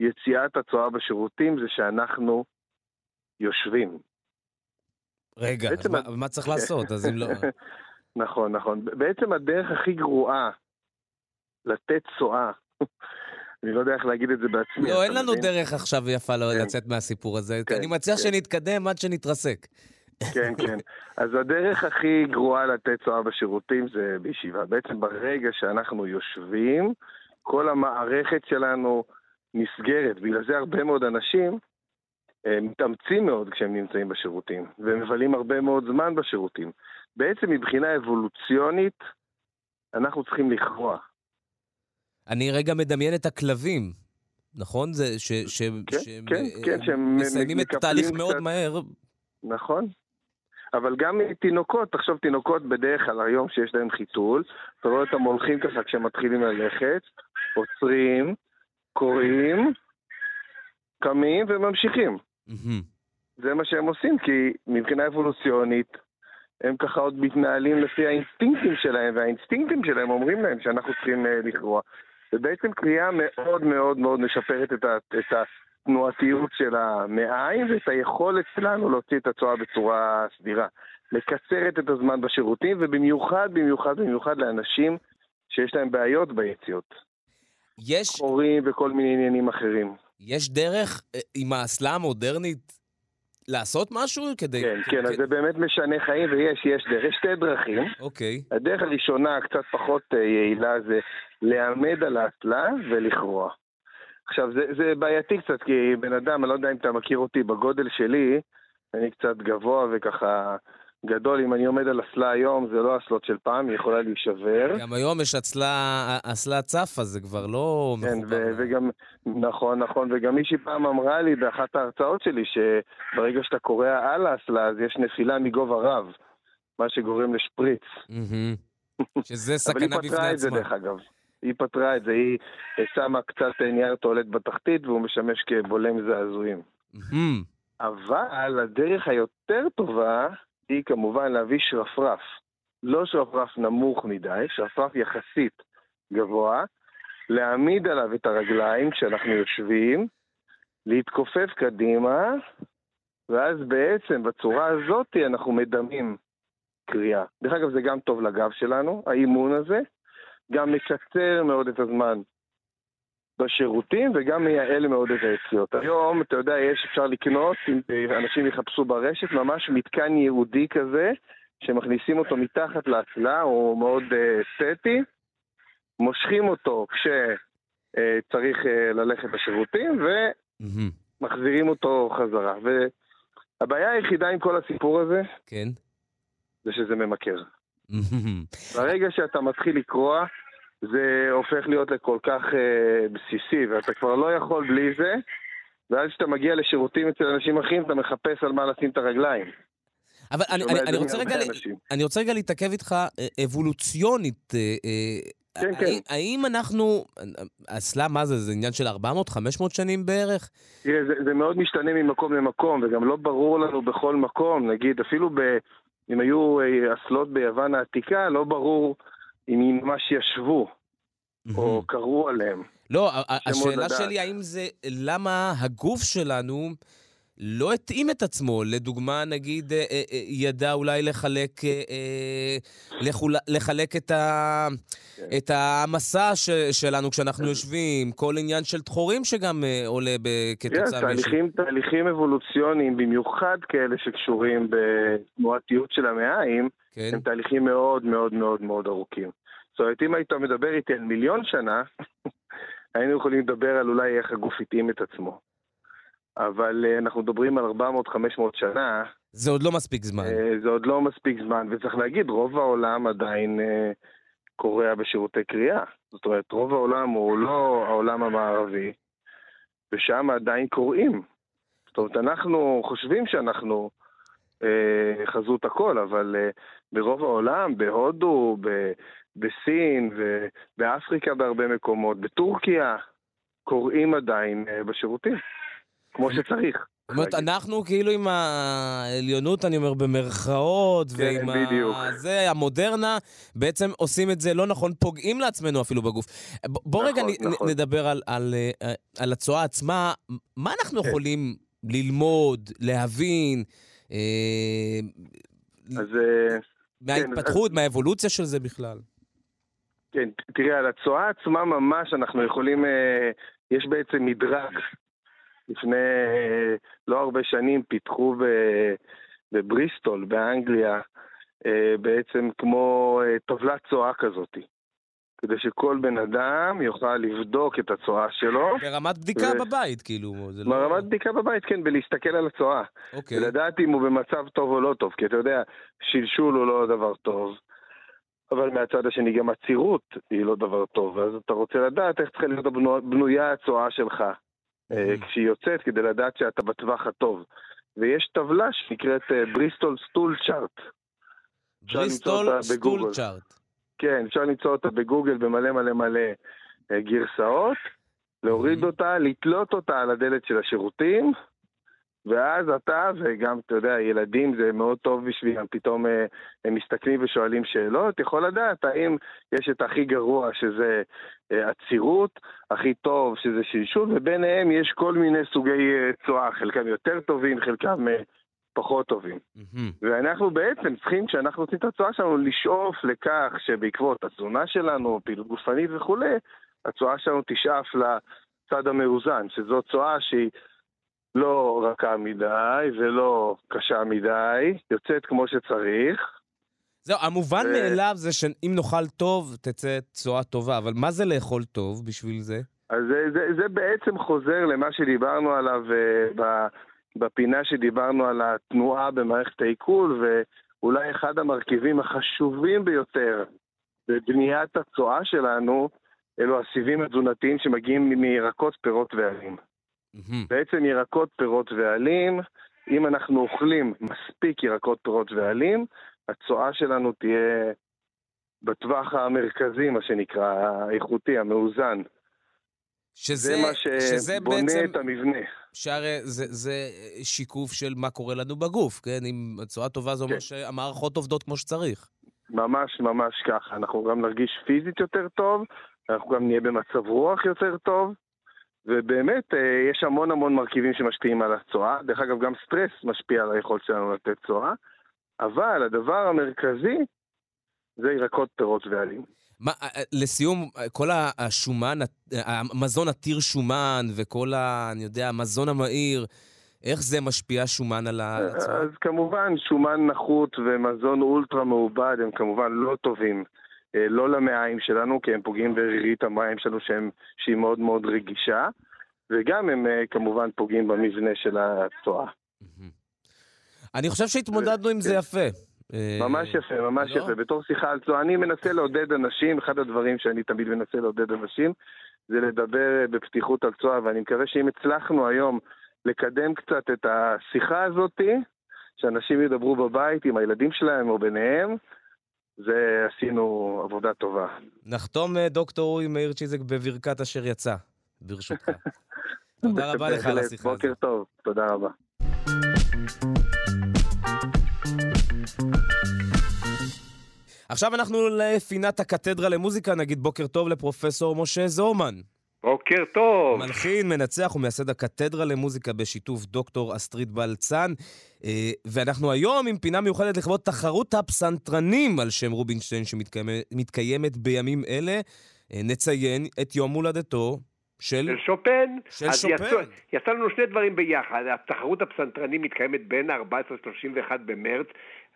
Speaker 4: יציאת הצואה בשירותים זה שאנחנו יושבים.
Speaker 1: רגע, אז מה-
Speaker 4: ה-
Speaker 1: מה צריך לעשות? אז אם לא...
Speaker 4: נכון, נכון. בעצם הדרך הכי גרועה לתת צואה, אני לא יודע איך להגיד את זה בעצמי.
Speaker 1: לא, אין לנו
Speaker 4: מבין?
Speaker 1: דרך עכשיו יפה לא-
Speaker 4: כן.
Speaker 1: לצאת מהסיפור הזה.
Speaker 4: כן,
Speaker 1: אני מציע
Speaker 4: כן.
Speaker 1: שנתקדם עד שנתרסק.
Speaker 4: כן, כן. אז הדרך הכי גרועה לתת צואה בשירותים זה בישיבה. בעצם ברגע שאנחנו יושבים, כל המערכת שלנו נסגרת. בגלל זה הרבה מאוד אנשים אה, מתאמצים מאוד כשהם נמצאים בשירותים, ומבלים הרבה מאוד זמן בשירותים. בעצם מבחינה אבולוציונית, אנחנו צריכים לכרוע.
Speaker 1: אני רגע מדמיין את הכלבים, נכון? זה ש... ש-
Speaker 4: כן,
Speaker 1: שהם,
Speaker 4: כן,
Speaker 1: אה,
Speaker 4: כן, שהם
Speaker 1: מסיימים את התהליך מאוד
Speaker 4: קצת.
Speaker 1: מהר.
Speaker 4: נכון. אבל גם תינוקות, תחשוב, תינוקות בדרך כלל היום שיש להם חיתול, אתה רואה אותם הולכים ככה כשהם מתחילים ללכת, עוצרים, קוראים, קמים וממשיכים. זה מה שהם עושים, כי מבחינה אבולוציונית, הם ככה עוד מתנהלים לפי האינסטינקטים שלהם, והאינסטינקטים שלהם אומרים להם שאנחנו צריכים אה, לקרוע. זה בעצם קריאה מאוד מאוד מאוד משפרת את, ה, את התנועתיות של המעיים ואת היכולת שלנו להוציא את הצואה בצורה סדירה. מקצרת את הזמן בשירותים, ובמיוחד, במיוחד, במיוחד לאנשים שיש להם בעיות ביציאות.
Speaker 1: יש,
Speaker 4: חורים וכל מיני עניינים אחרים.
Speaker 1: יש דרך אה, עם האסלה המודרנית לעשות משהו כדי...
Speaker 4: כן,
Speaker 1: כ-
Speaker 4: כן, אז
Speaker 1: כ-
Speaker 4: זה באמת משנה חיים, ויש, יש דרך, יש שתי דרכים.
Speaker 1: אוקיי.
Speaker 4: הדרך הראשונה, קצת פחות אה, יעילה, זה להעמד על האסלה ולכרוע. עכשיו, זה, זה בעייתי קצת, כי בן אדם, אני לא יודע אם אתה מכיר אותי, בגודל שלי, אני קצת גבוה וככה גדול. אם אני עומד על אסלה היום, זה לא אסלות של פעם, היא יכולה להישבר.
Speaker 1: גם היום יש אצלה, אסלה צפה, זה כבר לא
Speaker 4: כן. ו- וגם, נכון, נכון, וגם מישהי פעם אמרה לי באחת ההרצאות שלי, שברגע שאתה קורע על האסלה, אז יש נפילה מגובה רב, מה שגורם לשפריץ.
Speaker 1: שזה
Speaker 4: אבל היא
Speaker 1: סכנה בפני
Speaker 4: פתרה את זה
Speaker 1: עצמה.
Speaker 4: דרך אגב. היא פתרה את זה, היא שמה קצת נייר טואלט בתחתית והוא משמש כבולם זעזועים. אבל הדרך היותר טובה היא כמובן להביא שרפרף. לא שרפרף נמוך מדי, שרפרף יחסית גבוה, להעמיד עליו את הרגליים כשאנחנו יושבים, להתכופף קדימה, ואז בעצם בצורה הזאת אנחנו מדמים קריאה. דרך אגב, זה גם טוב לגב שלנו, האימון הזה, גם מקצר מאוד את הזמן בשירותים וגם מייעל מאוד את היציאות. היום, אתה יודע, יש, אפשר לקנות, אם אנשים יחפשו ברשת, ממש מתקן ייעודי כזה, שמכניסים אותו מתחת לאסלה, הוא מאוד אה, אסתטי, מושכים אותו כשצריך אה, ללכת לשירותים,
Speaker 1: מהמם.
Speaker 4: ומחזירים אותו חזרה. והבעיה היחידה עם כל הסיפור הזה,
Speaker 1: כן.
Speaker 4: זה שזה ממכר. ברגע שאתה מתחיל לקרוע, זה הופך להיות לכל כך אה, בסיסי, ואתה כבר לא יכול בלי זה, ואז כשאתה מגיע לשירותים אצל אנשים אחרים, אתה מחפש על מה לשים את הרגליים.
Speaker 1: אבל אני, אני, אני, רוצה רגע. אני רוצה רגע להתעכב איתך אה, אבולוציונית. אה, אה,
Speaker 4: כן, כן.
Speaker 1: האם, האם אנחנו... אסלה, מה זה? זה עניין של 400-500 שנים בערך?
Speaker 4: תראה, זה, זה מאוד משתנה ממקום למקום, וגם לא ברור לנו בכל מקום. נגיד, אפילו ב, אם היו אה, אסלות ביוון העתיקה, לא ברור אם הם ממש ישבו, או קראו עליהם.
Speaker 1: לא, השאלה. שלי, האם זה... למה הגוף שלנו לא התאים את עצמו. לדוגמה, נגיד, אה, אה, אה, ידע אולי לחלק, אה, אה, לחול, לחלק את, ה,
Speaker 4: כן.
Speaker 1: את המסע ש, שלנו כשאנחנו יושבים, כל עניין של דחורים שגם אה, עולה ב,
Speaker 4: כן,
Speaker 1: כתוצאה
Speaker 4: תהליכים, תהליכים אבולוציוניים, במיוחד כאלה שקשורים בתנועתיות של המעיים,
Speaker 1: כן,
Speaker 4: הם תהליכים מאוד מאוד מאוד מאוד ארוכים. זאת אומרת, אם היית מדבר איתי על מיליון שנה, היינו יכולים לדבר על אולי איך הגוף התאים את עצמו. אבל אה, אנחנו מדברים על 400-500 שנה,
Speaker 1: זה עוד לא מספיק זמן.
Speaker 4: אה, זה עוד לא מספיק זמן, וצריך להגיד, רוב העולם עדיין אה, קורע בשירותי קריאה. זאת אומרת, רוב העולם הוא לא העולם המערבי, ושם עדיין קוראים. זאת אומרת, אנחנו חושבים שאנחנו אה, חזות הכל, אבל אה, ברוב העולם, בהודו, ב, בסין ובאפריקה בהרבה מקומות, בטורקיה, קוראים עדיין אה, בשירותים, כמו שצריך.
Speaker 1: זאת אומרת. אנחנו כאילו עם העליונות, אני אומר, במרכאות,
Speaker 4: כן,
Speaker 1: ועם
Speaker 4: בדיוק.
Speaker 1: ה... זה, המודרנה, בעצם עושים את זה לא נכון, פוגעים לעצמנו אפילו בגוף. ב- בוא
Speaker 4: נכון,
Speaker 1: רגע
Speaker 4: נכון.
Speaker 1: נדבר על, על, אה, על הצואה עצמה. מה אנחנו
Speaker 4: כן.
Speaker 1: יכולים ללמוד, להבין, אה,
Speaker 4: אז אה,
Speaker 1: מההתפתחות, מהאבולוציה של זה בכלל?
Speaker 4: כן, תראה, על הצואה עצמה ממש אנחנו יכולים, אה, יש בעצם מדרג. לפני אה, לא הרבה שנים פיתחו בבריסטול, באנגליה, אה, בעצם כמו אה, טבלת צואה כזאת. כדי שכל בן אדם יוכל לבדוק את הצואה שלו.
Speaker 1: ברמת בדיקה
Speaker 4: ו-
Speaker 1: בבית, כאילו. זה לא...
Speaker 4: ברמת בדיקה בבית, כן, ולהסתכל על הצואה.
Speaker 1: אוקיי.
Speaker 4: ולדעת אם הוא במצב טוב או לא טוב, כי אתה יודע, שלשול הוא לא דבר טוב, אבל מהצד השני גם עצירות היא לא דבר טוב, אז אתה רוצה לדעת איך צריכה להיות הבנו- בנויה הצואה שלך. כשהיא יוצאת, כדי לדעת שאתה בטווח הטוב. ויש טבלה שנקראת אה, בריסטול סטול צ'ארט.
Speaker 1: בריסטול סטול. צ'ארט.
Speaker 4: כן, אפשר למצוא אותה בגוגל במלא מלא מלא אה, גרסאות, להוריד. אותה, לתלות אותה על הדלת של השירותים, ואז אתה, וגם, אתה יודע, ילדים זה מאוד טוב בשבילם, פתאום אה, הם מסתכלים ושואלים שאלות, יכול לדעת האם יש את הכי גרוע שזה אה, עצירות, הכי טוב שזה שלשול, וביניהם יש כל מיני סוגי אה, צואה, חלקם יותר טובים, חלקם פחות טובים. ואנחנו בעצם צריכים, כשאנחנו עושים את הצואה שלנו, לשאוף לכך שבעקבות התזונה שלנו, פעילות גופנית וכולי, הצואה שלנו תשאף לצד המאוזן, שזו צואה שהיא לא רכה מדי ולא קשה מדי, יוצאת כמו שצריך.
Speaker 1: זהו, המובן
Speaker 4: ו-
Speaker 1: מאליו זה שאם נאכל טוב, תצא צואה טובה, אבל מה זה לאכול טוב בשביל זה?
Speaker 4: אז זה, זה, זה בעצם חוזר למה שדיברנו עליו uh, ב, בפינה שדיברנו על התנועה במערכת העיכול, ואולי אחד המרכיבים החשובים ביותר בבניית הצואה שלנו, אלו הסיבים התזונתיים שמגיעים מירקות, פירות ועלים.
Speaker 1: מהמם.
Speaker 4: בעצם ירקות, פירות ועלים, אם אנחנו אוכלים מספיק ירקות, פירות ועלים, הצואה שלנו תהיה בטווח המרכזי, מה שנקרא, האיכותי, המאוזן.
Speaker 1: שזה,
Speaker 4: זה מה
Speaker 1: שזה
Speaker 4: שבונה
Speaker 1: בעצם,
Speaker 4: את המבנה.
Speaker 1: שהרי זה, זה שיקוף של מה קורה לנו בגוף, כן? אם צואה טובה זה אומר
Speaker 4: כן.
Speaker 1: שהמערכות עובדות כמו שצריך.
Speaker 4: ממש ממש ככה. אנחנו גם נרגיש פיזית יותר טוב, אנחנו גם נהיה במצב רוח יותר טוב, ובאמת אה, יש המון המון מרכיבים שמשפיעים על הצואה. דרך אגב, גם סטרס משפיע על היכולת שלנו לתת צואה, אבל הדבר המרכזי זה ירקות, פירות ועלים.
Speaker 1: מה, אה, אה, לסיום, כל השומן, המזון עתיר שומן וכל ה... אני יודע, המזון המהיר, איך זה משפיע שומן על הצואה?
Speaker 4: אז כמובן, שומן נחות ומזון אולטרה מעובד הם כמובן לא טובים. אה, לא למעיים שלנו, כי הם פוגעים ברירית המים שלנו שהם, שהיא מאוד מאוד רגישה, וגם הם אה, כמובן פוגעים במבנה של הצואה.
Speaker 1: מהמם. אני חושב שהתמודדנו עם זה יפה. אה,
Speaker 4: ממש יפה, ממש
Speaker 1: לא?
Speaker 4: יפה. בתור שיחה על צואה, אני מנסה לעודד אנשים, אחד הדברים שאני תמיד מנסה לעודד אנשים, זה לדבר אה, בפתיחות על צואה, ואני מקווה שאם הצלחנו היום לקדם קצת את השיחה הזאתי, שאנשים ידברו בבית עם הילדים שלהם או ביניהם, זה עשינו עבודה טובה.
Speaker 1: נחתום אה, דוקטור אורי מאיר צ'יזק בברכת אשר יצא, ברשותך. תודה רבה לך על. השיחה הזאת.
Speaker 4: בוקר טוב, תודה רבה.
Speaker 1: עכשיו אנחנו לפינת הקתדרה למוזיקה, נגיד בוקר טוב לפרופסור משה זורמן.
Speaker 5: בוקר טוב.
Speaker 1: מלחין, מנצח ומייסד הקתדרה למוזיקה בשיתוף דוקטור אסטרית בלצן. אה, ואנחנו היום עם פינה מיוחדת לכבוד תחרות הפסנתרנים על שם רובינשטיין שמתקיימת בימים אלה. אה, נציין את יום הולדתו של...
Speaker 5: של שופן.
Speaker 1: של
Speaker 5: אז
Speaker 1: שופן.
Speaker 5: יצא, יצא לנו שני דברים ביחד. התחרות הפסנתרנים מתקיימת בין ה-14-31 במרץ.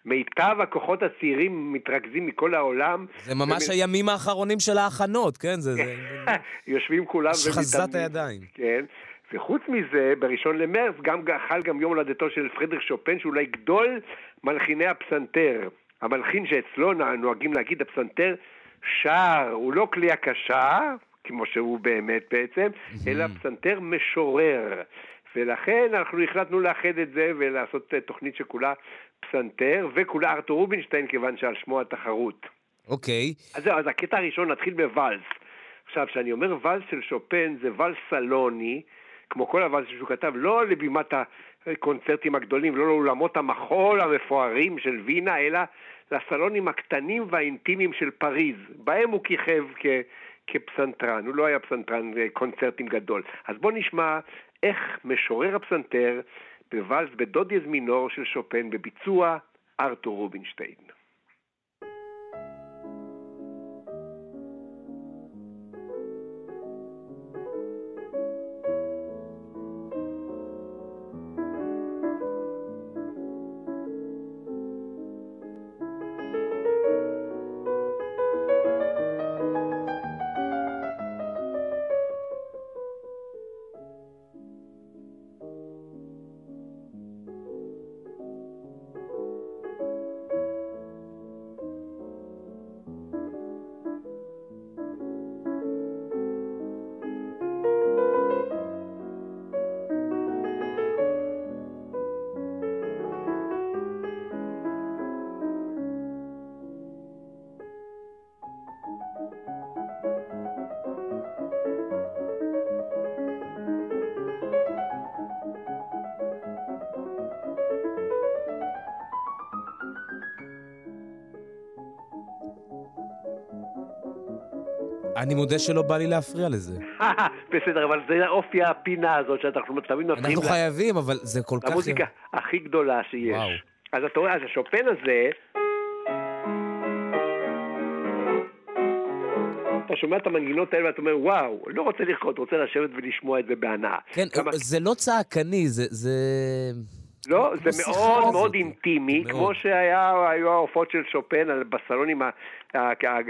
Speaker 5: מיטב הכוחות הצעירים מתרכזים מכל העולם.
Speaker 1: זה ממש
Speaker 5: ומ-
Speaker 1: הימים האחרונים של ההכנות, כן? זה... זה...
Speaker 5: יושבים כולם
Speaker 1: השחזת
Speaker 5: ומתאמנים.
Speaker 1: הידיים.
Speaker 5: כן. וחוץ מזה, בראשון למרץ גם חל גם יום הולדתו של פרידריך שופן, שאולי גדול מלחיני הפסנתר. המלחין שאצלו נוהגים להגיד הפסנתר שר, הוא לא כלי הקשה, כמו שהוא באמת בעצם, אלא פסנתר משורר. ולכן אנחנו החלטנו לאחד את זה ולעשות אה, תוכנית שכולה פסנתר, וכולה ארתור רובינשטיין, כיוון שעל שמו התחרות.
Speaker 1: אוקיי.
Speaker 5: אז זהו, אז הקטע הראשון נתחיל בוואלס. עכשיו, כשאני אומר ואלס של שופן, זה ואלס סלוני, כמו כל הוואלסים שהוא כתב, לא לבימת הקונצרטים הגדולים, לא לאולמות המחול המפוארים של וינה, אלא לסלונים הקטנים והאינטימיים של פריז. בהם הוא כיכב כ... כפסנתרן, הוא לא היה פסנתרן קונצרטים גדול. אז בואו נשמע איך משורר הפסנתר בוואלס בדודיאז מינור של שופן בביצוע ארתור רובינשטיין.
Speaker 1: אני מודה שלא בא לי להפריע לזה.
Speaker 5: בסדר, אבל זה אופי הפינה הזאת שאנחנו תמיד מפריעים
Speaker 1: אנחנו חייבים, אבל זה כל כך...
Speaker 5: למוזיקה הכי גדולה שיש.
Speaker 1: וואו.
Speaker 5: אז אתה רואה, אז השופן הזה... אתה שומע את המנגינות האלה ואתה אומר, וואו, לא רוצה לרקוד, רוצה לשבת ולשמוע את זה בהנאה.
Speaker 1: כן,
Speaker 5: כמה-
Speaker 1: זה לא צעקני, זה... זה...
Speaker 5: לא,
Speaker 1: כמו
Speaker 5: זה מאוד. מאוד אינטימי,
Speaker 1: מאוד.
Speaker 5: כמו שהיו ההופעות של שופן על- בסלונים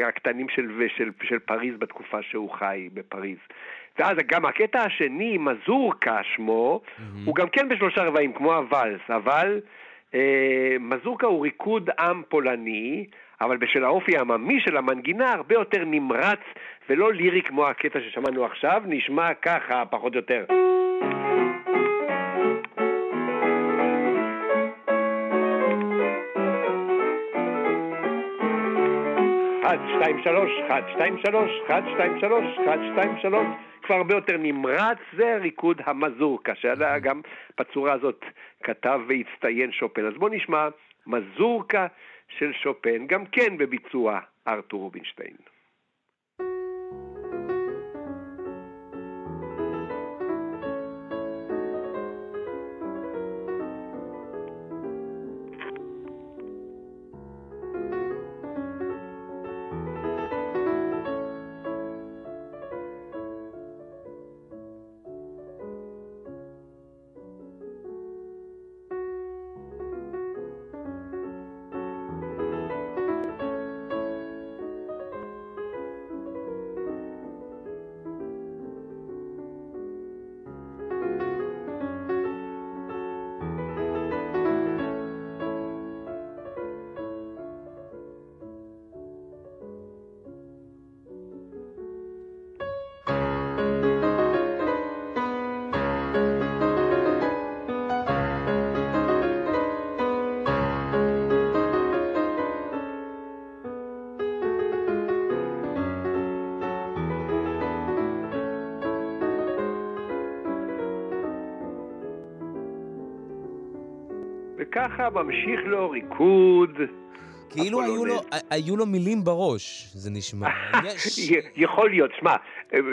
Speaker 5: הקטנים של, של, של פריז בתקופה שהוא חי בפריז. ואז גם הקטע השני, מזורקה שמו, הוא גם כן בשלושה רבעים, כמו הוואלס, אבל אה, מזורקה הוא ריקוד עם פולני, אבל בשל האופי העממי של המנגינה הרבה יותר נמרץ ולא לירי כמו הקטע ששמענו עכשיו, נשמע ככה פחות או יותר. אחד, שתיים, שלוש, אחד, שתיים, שלוש, אחד, שתיים, שלוש, אחד, שתיים, שלוש, כבר הרבה יותר נמרץ, זה ריקוד המזורקה, שעליה גם בצורה הזאת כתב והצטיין שופן. אז בואו נשמע מזורקה של שופן, גם כן בביצוע ארתור רובינשטיין. ממשיך לו ריקוד
Speaker 1: כאילו היו לו, היו לו מילים בראש, זה נשמע. יש...
Speaker 5: יכול להיות, שמע,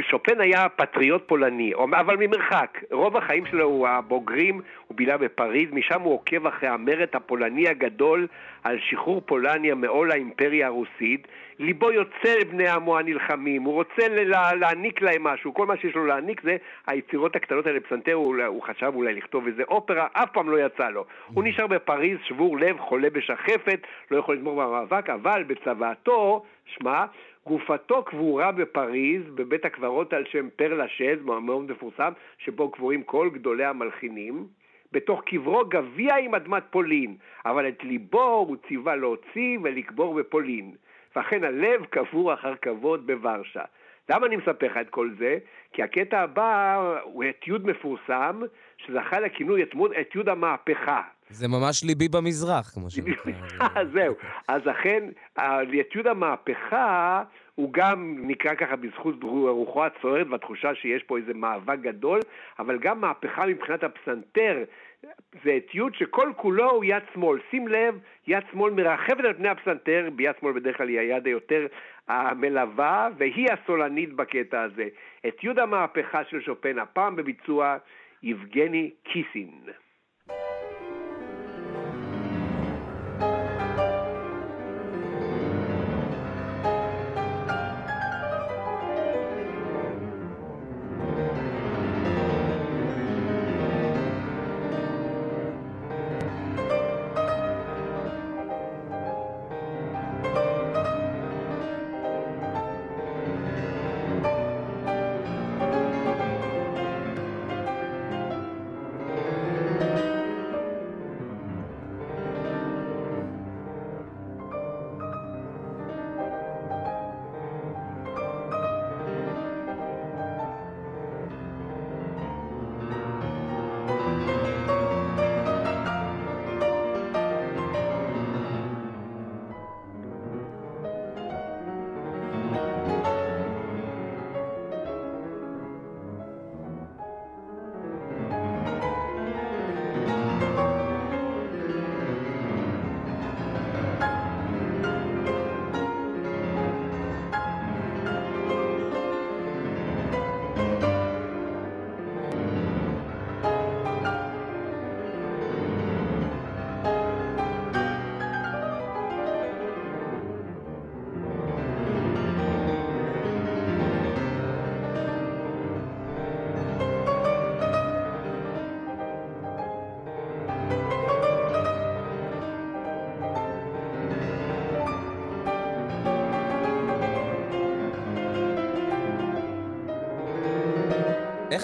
Speaker 5: שופן היה פטריוט פולני, אבל ממרחק. רוב החיים שלו, הבוגרים, הוא בילה בפריז, משם הוא עוקב אחרי המרד הפולני הגדול על שחרור פולניה מעול האימפריה הרוסית. ליבו יוצא לבני עמו הנלחמים, הוא רוצה לה, להעניק להם משהו, כל מה שיש לו להעניק זה היצירות הקטנות האלה בפסנתר, הוא, הוא חשב אולי לכתוב איזה אופרה, אף פעם לא יצא לו. הוא נשאר בפריז, שבור לב, חולה בשחפת, לא יכול לגמור במאבק, אבל בצוואתו, שמע, גופתו קבורה בפריז, בבית הקברות על שם פר לשז, מאוד מפורסם, שבו קבורים כל גדולי המלחינים. בתוך קברו גביע עם אדמת פולין, אבל את ליבו הוא ציווה להוציא ולקבור בפולין. ואכן הלב קבור אחר כבוד בוורשה. למה אני מספר לך את כל זה? כי הקטע הבא הוא אתיוד מפורסם, שזכה לכינוי אתיוד המהפכה.
Speaker 1: זה ממש ליבי במזרח, כמו שנקרא.
Speaker 5: זהו. אז אכן, אתיוד המהפכה הוא גם נקרא ככה בזכות רוחו הצוערת והתחושה שיש פה איזה מאבק גדול, אבל גם מהפכה מבחינת הפסנתר. זה אתיוד שכל כולו הוא יד שמאל. שים לב, יד שמאל מרחבת על פני הפסנתר, ביד שמאל בדרך כלל היא היד היותר המלווה, והיא הסולנית בקטע הזה. אתיוד המהפכה של שופן, הפעם בביצוע יבגני קיסין.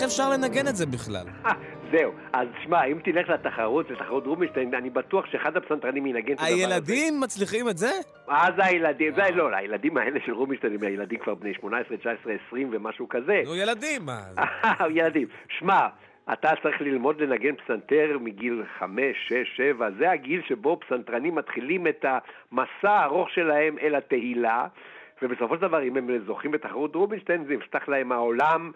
Speaker 1: איך אפשר לנגן את זה בכלל?
Speaker 5: זהו, אז שמע, אם תלך לתחרות, לתחרות רובינשטיין, אני בטוח שאחד הפסנתרנים ינגן את הדבר
Speaker 1: הזה. הילדים מצליחים את זה?
Speaker 5: אז הילדים, זה לא, הילדים האלה של רובינשטיין הם הילדים כבר בני 18, 19, 20 ומשהו כזה.
Speaker 1: נו, ילדים, מה?
Speaker 5: ילדים. שמע, אתה צריך ללמוד לנגן פסנתר מגיל 5, 6, 7, זה הגיל שבו פסנתרנים מתחילים את המסע הארוך שלהם אל התהילה. ובסופו של דבר, אם הם זוכים בתחרות רובינשטיין, זה יפתח להם העולם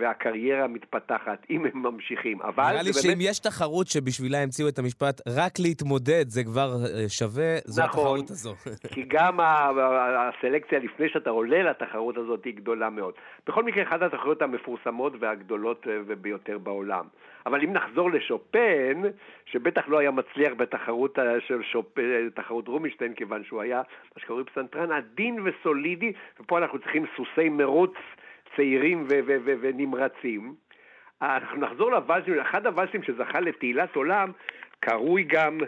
Speaker 5: והקריירה מתפתחת, אם הם ממשיכים. אבל
Speaker 1: נראה לי שאם יש תחרות שבשבילה המציאו את המשפט רק להתמודד, זה כבר אה, שווה, זו נכון, התחרות הזו.
Speaker 5: כי גם הסלקציה לפני שאתה עולה לתחרות הזאת היא גדולה מאוד. בכל מקרה, אחת התחרויות המפורסמות והגדולות אה, ביותר בעולם. אבל אם נחזור לשופן, שבטח לא היה מצליח בתחרות אה, של שופ... תחרות רומינשטיין, כיוון שהוא היה מה שקוראים פסנתרן עדין וסולידי, ופה אנחנו צריכים סוסי מרוץ. צעירים ונמרצים. אנחנו נחזור לוואלסים, אחד הוואלסים שזכה לתהילת עולם, קרוי גם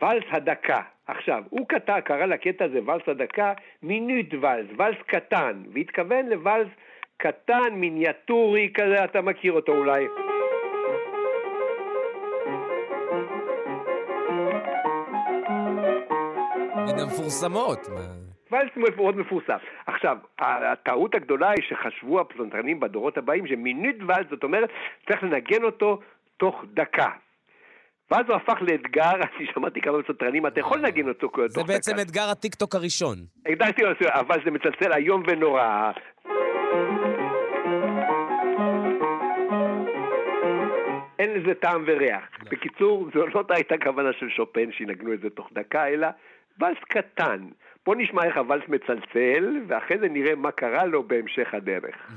Speaker 5: ואלס הדקה. עכשיו, הוא קטע, קרא לקטע הזה ואלס הדקה, מינוט ואלס, ואלס קטן, והתכוון לוואלס קטן, מיניאטורי כזה, אתה מכיר אותו אולי.
Speaker 1: מן המפורסמות.
Speaker 5: ואלס מאוד מפורסם. עכשיו, הטעות הגדולה היא שחשבו הפסנתרנים בדורות הבאים שמינית ואלס, זאת אומרת, צריך לנגן אותו תוך דקה. ואז הוא הפך לאתגר, אני שמעתי כמה פסנתרנים, אתה יכול לנגן אותו תוך דקה.
Speaker 1: זה בעצם אתגר הטיקטוק הראשון.
Speaker 5: הגדרתי לו, אבל זה מצלצל איום ונורא. אין לזה טעם וריח. לא. בקיצור, זו לא הייתה כוונה של שופן שינגנו את זה תוך דקה, אלא ואלס קטן. בוא נשמע איך הוואלס מצלצל, ואחרי זה נראה מה קרה לו בהמשך הדרך.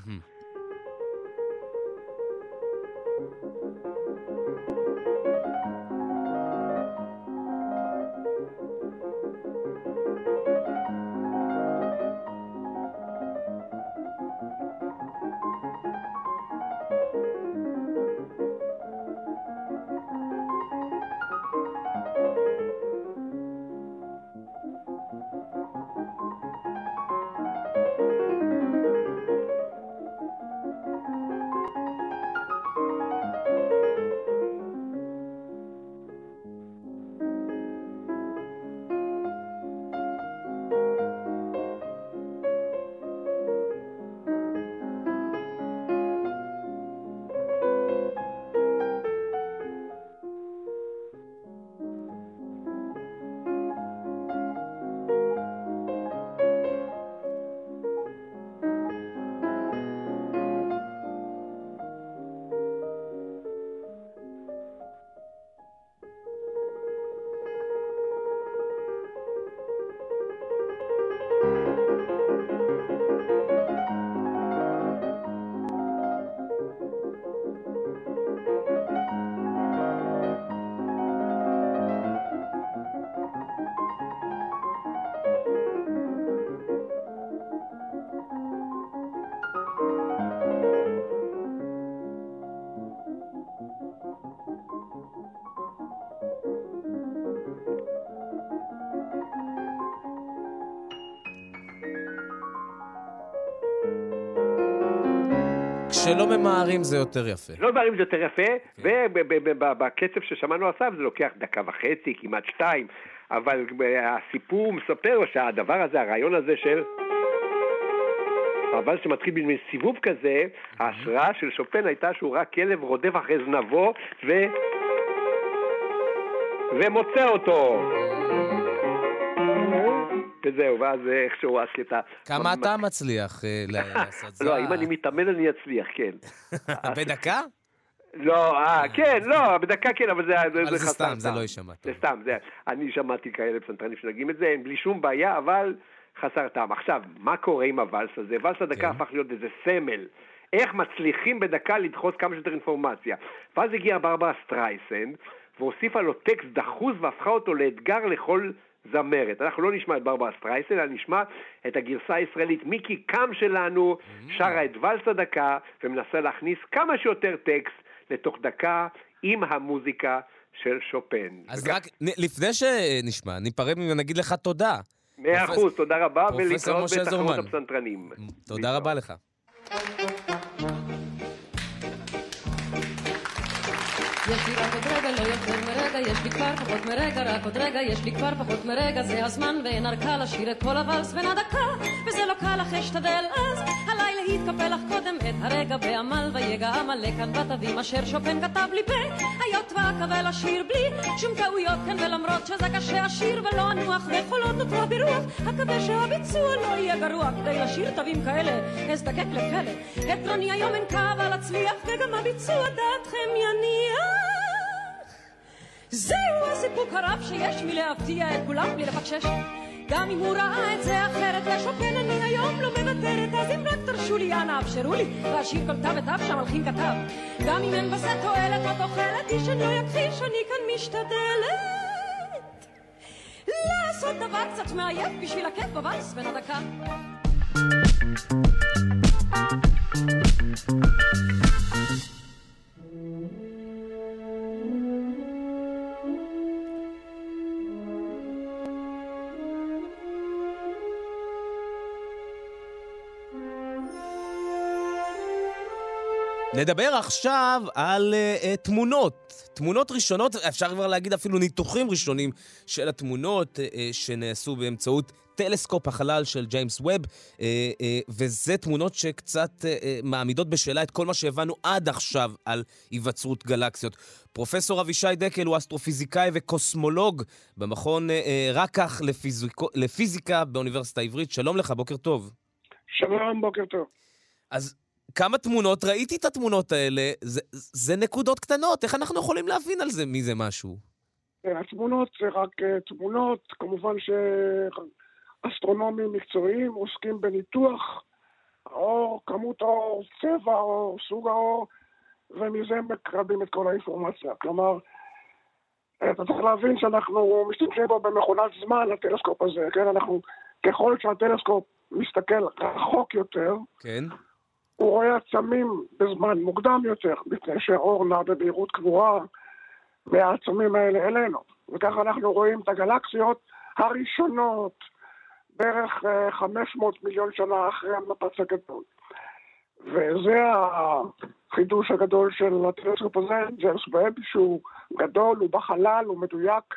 Speaker 1: כשלא ממהרים זה יותר יפה.
Speaker 5: לא דברים זה יותר יפה, ובקצב ששמענו עכשיו זה לוקח דקה וחצי, כמעט שתיים, אבל הסיפור מספר שהדבר הזה, הרעיון הזה של... אבל שמתחיל במין סיבוב כזה, ההשראה של שופן הייתה שהוא ראה כלב רודף אחרי זנבו ו... ומוצא אותו. וזהו, ואז איכשהו הקטע...
Speaker 1: כמה אתה מצליח אה, לעשות זה?
Speaker 5: לא, אם אני מתאמן אני אצליח, כן.
Speaker 1: בדקה?
Speaker 5: לא, אה, כן, לא, בדקה כן, אבל זה
Speaker 1: אבל
Speaker 5: זה
Speaker 1: זה
Speaker 5: חסר
Speaker 1: סתם, זה. לא יישמע
Speaker 5: זה
Speaker 1: טוב.
Speaker 5: סתם, זה, אני שמעתי כאלה פסנתרנים שנוגעים את זה, אין בלי שום בעיה, אבל חסר טעם. עכשיו, מה קורה עם הוואלס הזה? ואלס הדקה
Speaker 1: כן.
Speaker 5: הפך להיות איזה סמל. איך מצליחים בדקה לדחוס כמה שיותר אינפורמציה. ואז הגיעה ברברה סטרייסנד, והוסיפה לו טקסט דחוס והפכה אותו לאתגר לכל זמרת. אנחנו לא נשמע את ברברה סטרייסנד, אלא נשמע את הגרסה הישראלית. מיקי קם שלנו שרה את ואלס הדקה ומנסה להכניס כמה שיותר טקסט לתוך דקה עם המוזיקה של שופן.
Speaker 1: אז רק נ- לפני שנשמע, ניפרד ונגיד לך תודה.
Speaker 5: מאה אחוז, תודה רבה, ולהתראות בתחרות. הפסנתרנים.
Speaker 1: תודה רבה לך.
Speaker 6: יש לי רק עוד רגע, לא יותר מרגע, יש לי כבר פחות מרגע, רק עוד רגע, יש לי כבר פחות מרגע, זה הזמן ואין ארכה לשיר את כל הוואלס בין הדקה, וזה לא קל לך אשתדל אז, הלילה התקפל לך קודם את הרגע בעמל, ויגע עמלק כאן בתווים אשר שופן כתב לי בהיות ואקווה לשיר בלי שום טעויות כן, ולמרות שזה קשה השיר ולא אנוח וחולות נותרה ברוח, אקווה שהביצוע לא יהיה גרוע, כדי לשיר תווים כאלה, אזדקק לכלא, את רוני היום אין קו על הצליח, וגם הביצוע דעתכם יניח. זהו הסיפוק הרב שיש מלהפתיע את כולם בלי לפקשש. גם אם הוא ראה את זה אחרת לשופן אני היום לא מוותרת. אז אם רק תרשו לי אנא אפשרו לי. להשאיר כל תו ותו שהמלחין כתב. גם אם אין בזה תועלת או תוחלת איש לא יכחיש אני כאן משתדלת לעשות דבר קצת מעייף בשביל הכיף בוואלס בין הדקה
Speaker 1: נדבר עכשיו על אה, אה, תמונות. תמונות ראשונות, אפשר כבר להגיד אפילו ניתוחים ראשונים של התמונות אה, אה, שנעשו באמצעות טלסקופ החלל של ג'יימס ווב, אה, אה, וזה תמונות שקצת אה, מעמידות בשאלה את כל מה שהבנו עד עכשיו על היווצרות גלקסיות. פרופסור אבישי דקל הוא אסטרופיזיקאי וקוסמולוג במכון רקח לפיזיקו, לפיזיקה באוניברסיטה העברית. שלום לך, בוקר טוב.
Speaker 7: שלום, בוקר טוב.
Speaker 1: אז כמה תמונות, ראיתי את התמונות האלה, זה, זה נקודות קטנות, איך אנחנו יכולים להבין על זה מי זה משהו?
Speaker 7: כן, התמונות זה רק אה, תמונות, כמובן שאסטרונומים מקצועיים עוסקים בניתוח האור, כמות האור, צבע האור, סוג האור, ומזה מקרבים את כל האינפורמציה. כלומר, אתה צריך להבין שאנחנו משתמשים פה במכונת זמן, הטלסקופ הזה, כן? אנחנו, ככל שהטלסקופ מסתכל רחוק יותר,
Speaker 1: כן.
Speaker 7: הוא רואה עצמים בזמן מוקדם יותר, מפני שהאור נע במהירות קבועה מהעצמים האלה אלינו. וככה אנחנו רואים את הגלקסיות הראשונות בערך אה, 500 מיליון שנה אחרי המפץ הגדול. וזה החידוש הגדול של הטלסקופ הזה, ג'יימס ווב, שהוא גדול, הוא בחלל, הוא מדויק,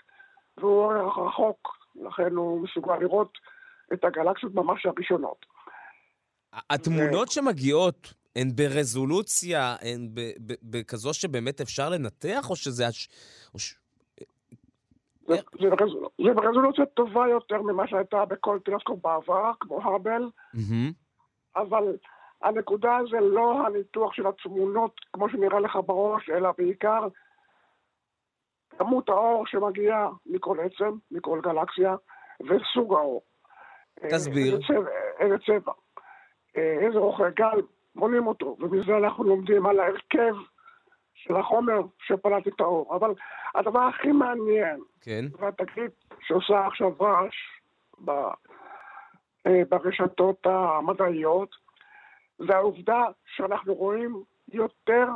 Speaker 7: והוא רחוק, לכן הוא מסוגל לראות את הגלקסיות ממש הראשונות.
Speaker 1: התמונות שמגיעות הן ברזולוציה, הן ב- ב- בכזו שבאמת אפשר לנתח, או שזה... הש... או ש...
Speaker 7: זה, זה, ברזול, זה ברזולוציה טובה יותר ממה שהייתה בכל טלסקופ בעבר, כמו האבל,
Speaker 1: מהמם.
Speaker 7: אבל הנקודה זה לא הניתוח של התמונות כמו שנראה לך בראש, אלא בעיקר כמות האור שמגיעה מכל עצם, מכל גלקסיה, וסוג האור.
Speaker 1: תסביר.
Speaker 7: איזה צבע, איזה אה, איזה אוכל גל בונים אותו, ומזה אנחנו לומדים על ההרכב של החומר שפלט את האור. אבל הדבר הכי מעניין,
Speaker 1: כן.
Speaker 7: והתקרית שעושה עכשיו רעש ב- אה, ברשתות המדעיות, זה העובדה שאנחנו רואים יותר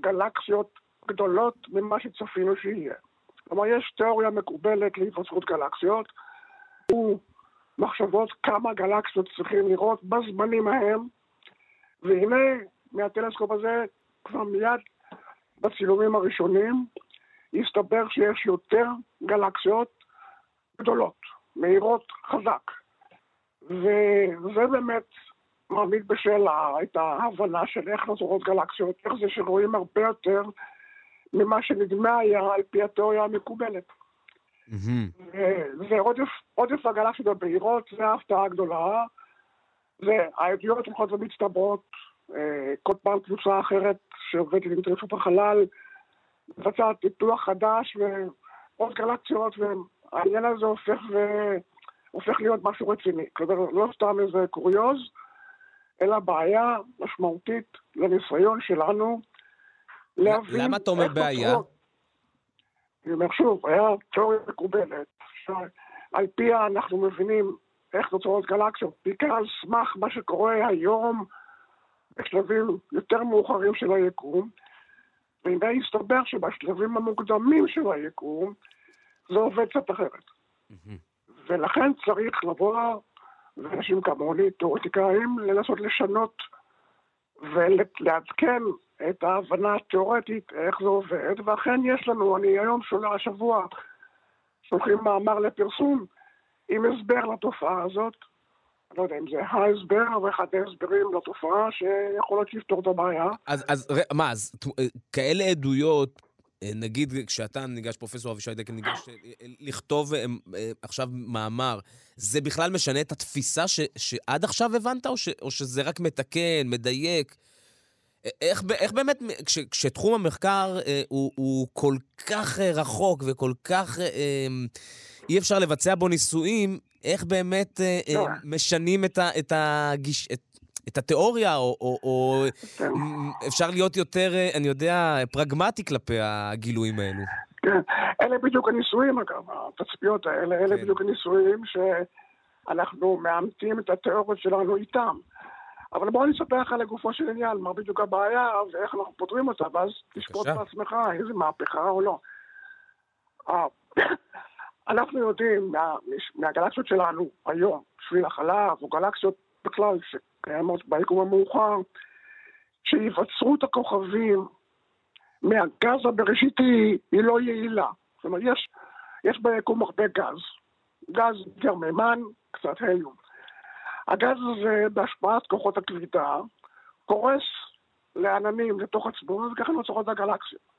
Speaker 7: גלקסיות גדולות ממה שצפינו שיהיה. כלומר, יש תיאוריה מקובלת להיווצרות גלקסיות, ומחשבות כמה גלקסיות צריכים לראות בזמנים ההם, והנה, מהטלסקופ הזה, כבר מיד בצילומים הראשונים, הסתבר שיש יותר גלקסיות גדולות, מהירות חזק. וזה באמת מעמיד בשאלה את ההבנה של איך נוצרות גלקסיות, איך זה שרואים הרבה יותר ממה שנדמה היה על פי התיאוריה המקובלת. ועודף עודף הגלקסיות הבהירות, זה ההפתעה הגדולה. והעדויות הולכות ומצטברות, אה, כל פעם קבוצה אחרת שעובדת עם טלפון החלל, מבצעת ניתוח חדש ועוד גלקסיות, והעניין הזה הופך, ו... הופך להיות משהו רציני. כלומר, לא סתם איזה קוריוז, אלא בעיה משמעותית לניסיון שלנו להבין...
Speaker 1: למה אתה אומר בעיה?
Speaker 7: נוצרות- אני אומר שוב, היה תיאוריה מקובלת, שעל פיה אנחנו מבינים איך נוצרות גלקסיות, בעיקר על סמך מה שקורה היום בשלבים יותר מאוחרים של היקום, והנה הסתבר שבשלבים המוקדמים של היקום זה עובד קצת אחרת. ולכן צריך לבוא, ואנשים כמוני, תיאורטיקאים, לנסות לשנות ולעדכן את ההבנה התיאורטית איך זה עובד, ואכן יש לנו, אני היום שולח השבוע, שולחים מאמר לפרסום עם הסבר לתופעה הזאת. אני לא יודע אם זה ההסבר, אבל אחד ההסברים לתופעה שיכול להיות שיפתור את הבעיה.
Speaker 1: אז, אז מה, אז אה, כאלה עדויות, אה, נגיד כשאתה ניגש, פרופסור אבישי דקל ניגש אה, לכתוב עכשיו מאמר, זה בכלל משנה את התפיסה ש, שעד עכשיו הבנת, או, ש, או שזה רק מתקן, מדייק? איך, איך באמת, כש, כשתחום המחקר אה, הוא, הוא כל כך אה, רחוק וכל כך אה, אה, אי אפשר לבצע בו ניסויים, איך באמת אה, אה,
Speaker 7: לא.
Speaker 1: משנים את, ה, את, הגיש, את, את התיאוריה, או, או, או
Speaker 7: כן.
Speaker 1: אפשר להיות יותר, אה, אני יודע, פרגמטי כלפי הגילויים האלו.
Speaker 7: כן, אלה בדיוק הניסויים אגב, התצפיות האלה, אלה
Speaker 1: כן.
Speaker 7: בדיוק הניסויים שאנחנו מאמתים את התיאוריות שלנו איתם. אבל בואו אני אספר לך לגופו של עניין, מה בדיוק הבעיה ואיך אנחנו פותרים אותה, ואז תשפוט. בעצמך איזה מהפכה או לא. אה, אנחנו יודעים מה, מהגלקסיות שלנו היום, שביל החלב, או גלקסיות בכלל שקיימות ביקום המאוחר, שהיווצרות הכוכבים מהגז הבראשיתי היא לא יעילה. זאת אומרת, יש, יש ביקום הרבה גז. גז גרממן, קצת הליום. הגז הזה, בהשפעת כוחות הכבידה, קורס לעננים לתוך עצמו, וככה נוצרות הגלקסיות.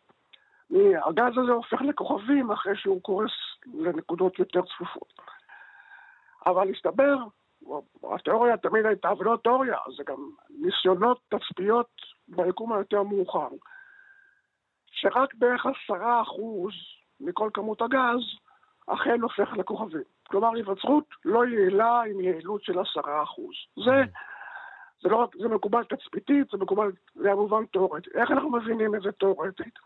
Speaker 7: הגז הזה הופך לכוכבים אחרי שהוא קורס לנקודות יותר צפופות. אבל הסתבר, התיאוריה תמיד הייתה, ולא תיאוריה, זה גם ניסיונות תצפיות ביקום היותר מאוחר, שרק בערך עשרה אחוז מכל כמות הגז אכן הופך לכוכבים. כלומר, היווצרות לא יעילה עם יעילות של עשרה אחוז. זה, זה לא רק, זה מקובל תצפיתית, זה מקובל, זה כמובן תיאורטי. איך אנחנו מבינים את זה תיאורטית?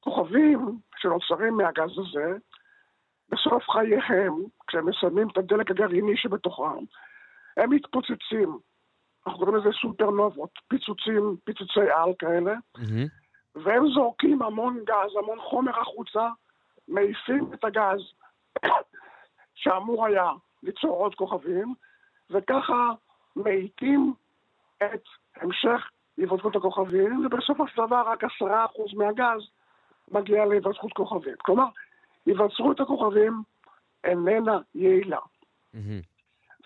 Speaker 7: כוכבים שנוצרים מהגז הזה, בסוף חייהם, כשהם מסיימים את הדלק הגרעיני שבתוכם, הם מתפוצצים. אנחנו קוראים לזה סופרנובות, פיצוצים, פיצוצי על כאלה, והם זורקים המון גז, המון חומר החוצה, מעיפים את הגז שאמור היה ליצור עוד כוכבים, וככה מאיטים את המשך היווצרות הכוכבים, ובסופו של דבר רק עשרה אחוז מהגז מגיע להיווצרות כוכבים. כלומר, היווצרות הכוכבים איננה יעילה.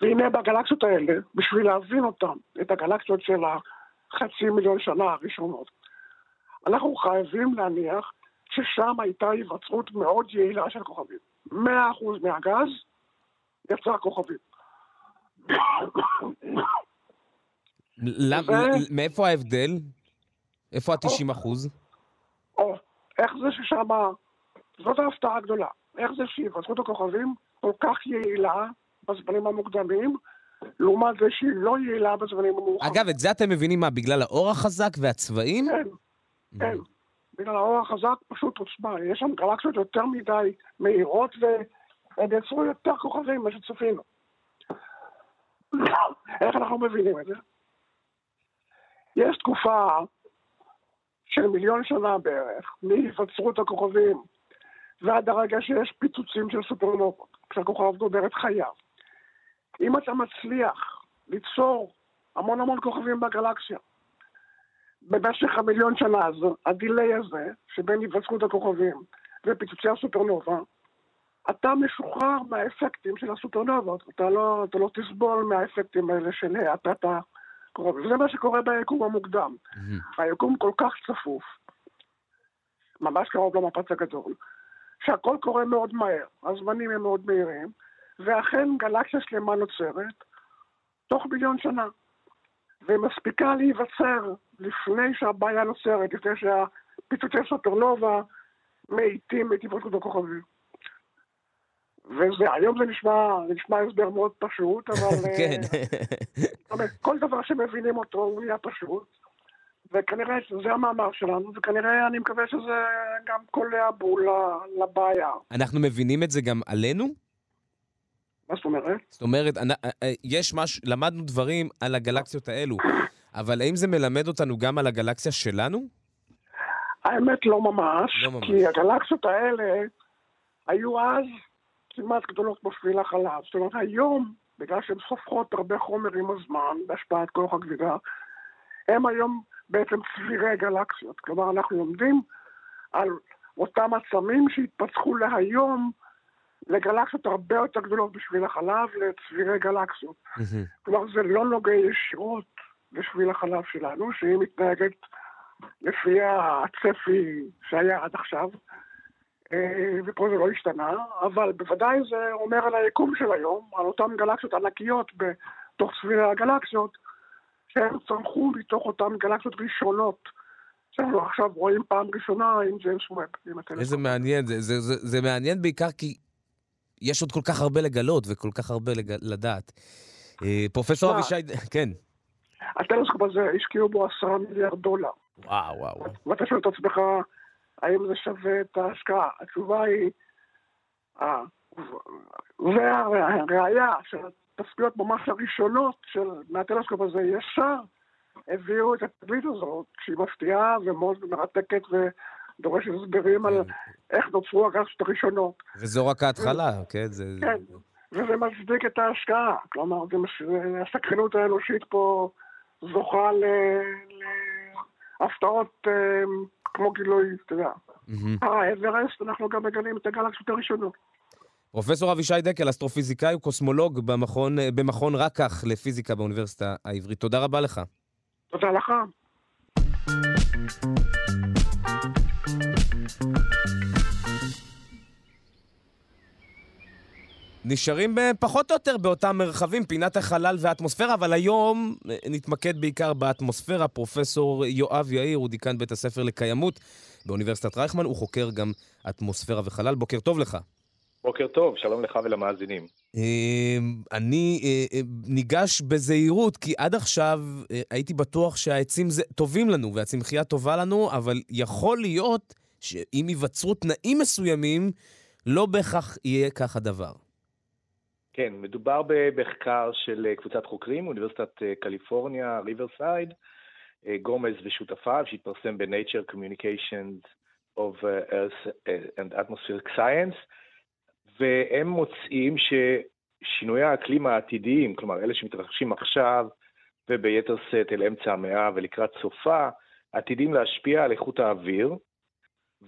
Speaker 7: והנה בגלקסיות האלה, בשביל להבין אותן, את הגלקסיות של החצי מיליון שנה הראשונות, אנחנו חייבים להניח ששם הייתה היווצרות מאוד יעילה של כוכבים. 100% מהגז יצר כוכבים.
Speaker 1: למ-
Speaker 7: ו-
Speaker 1: מאיפה ההבדל? איפה ה-90 אחוז?
Speaker 7: או, איך זה ששם, זאת ההפתעה הגדולה, איך זה שהיווצרות הכוכבים כל כך יעילה בזמנים המוקדמים, לעומת זה שהיא לא יעילה בזמנים המאוחרים.
Speaker 1: אגב, את זה אתם מבינים מה, בגלל האור החזק והצבעים?
Speaker 7: כן, כן. בגלל האור החזק פשוט עוצמה. יש שם גלקסיות יותר מדי מהירות והם יצרו יותר כוכבים ממה שצפינו. איך אנחנו מבינים את זה? יש תקופה של מיליון שנה בערך, מהיווצרות הכוכבים ועד הרגע שיש פיצוצים של סופרנובות, כשהכוכב גובר את חייו. אם אתה מצליח ליצור המון המון כוכבים בגלקסיה, במשך המיליון שנה, אז הדיליי הזה, שבין היווצרות הכוכבים ופיצוצי הסופרנובה, אתה משוחרר מהאפקטים של הסופרנובות. אתה לא, אתה לא תסבול מהאפקטים האלה של האטת הכוכבים. וזה מה שקורה ביקום המוקדם. היקום כל כך צפוף, ממש קרוב למפץ הגדול, שהכל קורה מאוד מהר, הזמנים הם מאוד מהירים, ואכן גלקסיה שלמה נוצרת תוך מיליון שנה. והיא מספיקה להיווצר לפני שהבעיה נוצרת, לפני שהפיצוצי סופרנובה מאיטים את היווצרות הכוכבים. וזה, היום זה נשמע, זה נשמע הסבר מאוד פשוט, אבל... אה,
Speaker 1: כן.
Speaker 7: אומרת, כל דבר שמבינים אותו הוא נהיה פשוט, וכנראה שזה המאמר שלנו, וכנראה אני מקווה שזה גם קולע בול לבעיה.
Speaker 1: אנחנו מבינים את זה גם עלינו?
Speaker 7: מה זאת אומרת?
Speaker 1: זאת אומרת, אה, אה, יש משהו, למדנו דברים על הגלקסיות האלו, אבל האם זה מלמד אותנו גם על הגלקסיה שלנו?
Speaker 7: האמת לא ממש,
Speaker 1: לא ממש.
Speaker 7: כי הגלקסיות האלה היו אז כמעט גדולות כמו שביל החלב. זאת אומרת, היום, בגלל שהן סופחות הרבה חומר עם הזמן, בהשפעת כוח הכבידה, הם היום בעצם צבירי גלקסיות. כלומר, אנחנו לומדים על אותם עצמים שהתפתחו להיום לגלקסיות הרבה יותר גדולות בשביל החלב, לצבירי גלקסיות. כלומר, זה לא נוגע ישירות לשביל החלב שלנו, שהיא מתנהגת לפי הצפי שהיה עד עכשיו, אה, ופה זה לא השתנה, אבל בוודאי זה אומר על היקום של היום, על אותן גלקסיות ענקיות בתוך צבירי הגלקסיות, שהן צמחו מתוך אותן גלקסיות ראשונות, שאנחנו עכשיו רואים פעם ראשונה עם ג'יימס ווב.
Speaker 1: איזה מעניין, זה, זה, זה, זה מעניין בעיקר כי יש עוד כל כך הרבה לגלות וכל כך הרבה לג... לדעת. אה, פרופסור? אבישי, כן.
Speaker 7: הטלסקופ הזה, השקיעו בו עשרה מיליארד דולר.
Speaker 1: וואו, וואו.
Speaker 7: ואתה שואל את עצמך, האם זה שווה את ההשקעה? התשובה היא, אה, והראיה של התצפיות ממש הראשונות של, מהטלסקופ הזה ישר הביאו את התגלית הזאת, שהיא מפתיעה ומאוד מרתקת ודורשת הסברים על איך נוצרו הגלקסיות הראשונות.
Speaker 1: וזו רק ההתחלה, כן? זה...
Speaker 7: כן, וזה מצדיק את ההשקעה. כלומר. הסקרנות האנושית פה זוכה ל... להפתעות אה, כמו גילוי, אתה יודע. האברסט, אנחנו גם מגלים את הגלקסיות הראשונות.
Speaker 1: פרופסור אבישי דקל, אסטרופיזיקאי וקוסמולוג במכון, במכון רקח לפיזיקה באוניברסיטה העברית. תודה רבה לך.
Speaker 7: תודה לך.
Speaker 1: נשארים פחות או יותר באותם מרחבים, פינת החלל והאטמוספירה, אבל היום אה, נתמקד בעיקר באטמוספירה. פרופסור יואב יאיר הוא דיקן בית הספר לקיימות באוניברסיטת רייכמן, הוא חוקר גם אטמוספירה וחלל. בוקר טוב לך.
Speaker 8: בוקר טוב, שלום לך ולמאזינים.
Speaker 1: אה, אני אה, אה, ניגש בזהירות, כי עד עכשיו אה, הייתי בטוח שהעצים טובים לנו והצמחייה טובה לנו, אבל יכול להיות שאם ייווצרו תנאים מסוימים, לא בהכרח יהיה כך הדבר.
Speaker 8: כן, מדובר במחקר של קבוצת חוקרים, אוניברסיטת קליפורניה, ריברסייד, גומז ושותפיו, שהתפרסם ב-Nature Communications of Earth and Atmospheric Science, והם מוצאים ששינויי האקלים העתידיים, כלומר אלה שמתרחשים עכשיו וביתר שאת אל אמצע המאה ולקראת סופה, עתידים להשפיע על איכות האוויר,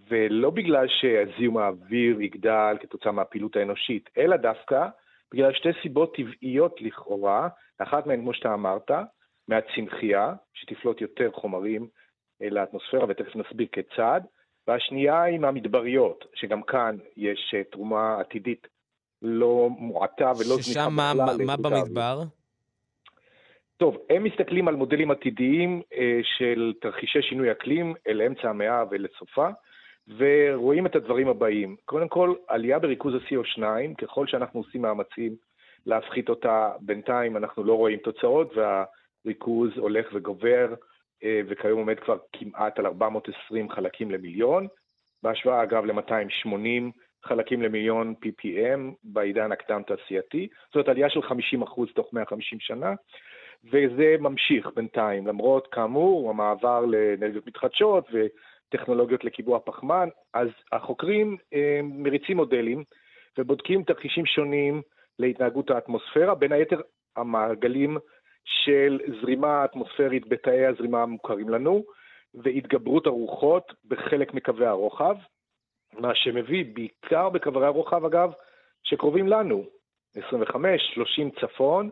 Speaker 8: ולא בגלל שזיהום האוויר יגדל כתוצאה מהפעילות האנושית, אלא דווקא בגלל שתי סיבות טבעיות לכאורה, אחת מהן, כמו שאתה אמרת, מהצמחייה, שתפלוט יותר חומרים לאטמוספירה, ותכף נסביר כיצד, והשנייה היא מהמדבריות, שגם כאן יש אה, תרומה עתידית לא מועטה ולא זניחה
Speaker 1: ששם מה, מה. במדבר?
Speaker 8: טוב, הם מסתכלים על מודלים עתידיים אה, של תרחישי שינוי אקלים אל אמצע המאה ולסופה, ורואים את הדברים הבאים. קודם כל, עלייה בריכוז ה-CO2, ככל שאנחנו עושים מאמצים להפחית אותה, בינתיים אנחנו לא רואים תוצאות, והריכוז הולך וגובר, וכיום עומד כבר כמעט על 420 חלקים למיליון, בהשוואה אגב ל-280 חלקים למיליון ppm בעידן הקדם-תעשייתי, זאת עלייה של 50% תוך 150 שנה. וזה ממשיך בינתיים, למרות כאמור המעבר לאנרגיות מתחדשות וטכנולוגיות לקיבוע פחמן, אז החוקרים אה, מריצים מודלים ובודקים תרחישים שונים להתנהגות האטמוספירה, בין היתר המעגלים של זרימה אטמוספרית בתאי הזרימה המוכרים לנו, והתגברות הרוחות בחלק מקווי הרוחב, מה שמביא בעיקר בקווי הרוחב אגב, שקרובים לנו, 25, 30 צפון,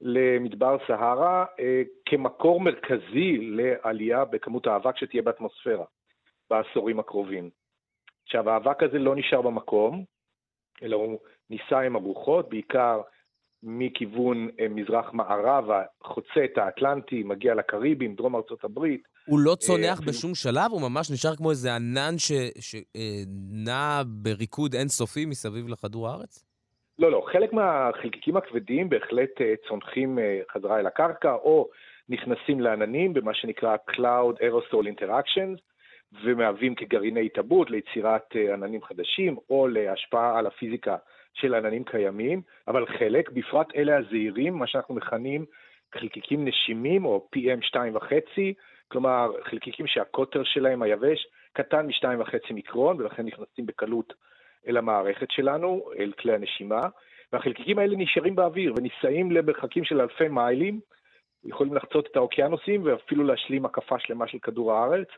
Speaker 8: למדבר סהרה אה, כמקור מרכזי לעלייה בכמות האבק שתהיה באטמוספירה בעשורים הקרובים. עכשיו, האבק הזה לא נשאר במקום, אלא הוא נישא עם הרוחות, בעיקר מכיוון אה, מזרח-מערבה, חוצה את האטלנטי, מגיע לקריבים, דרום ארצות הברית.
Speaker 1: הוא לא צונח
Speaker 8: אה,
Speaker 1: בשום שלב? הוא ממש נשאר כמו איזה ענן שנע בריקוד אינסופי מסביב לכדור הארץ?
Speaker 8: לא, לא, חלק מהחלקיקים הכבדים בהחלט אה, צונחים אה, חזרה אל הקרקע, או נכנסים לעננים במה שנקרא Cloud Aerosol Interactions, ומהווים כגרעיני התאברות ליצירת אה, עננים חדשים, או להשפעה על הפיזיקה של עננים קיימים, אבל חלק, בפרט אלה הזעירים, מה שאנחנו מכנים חלקיקים נשימים, או PM2.5, כלומר חלקיקים שהקוטר שלהם היבש קטן מ-2.5 מיקרון, ולכן נכנסים בקלות אל המערכת שלנו, אל כלי הנשימה, והחלקיקים האלה נשארים באוויר ונישאים למרחקים של אלפי מיילים, יכולים לחצות את האוקיינוסים ואפילו להשלים הקפה שלמה של כדור הארץ,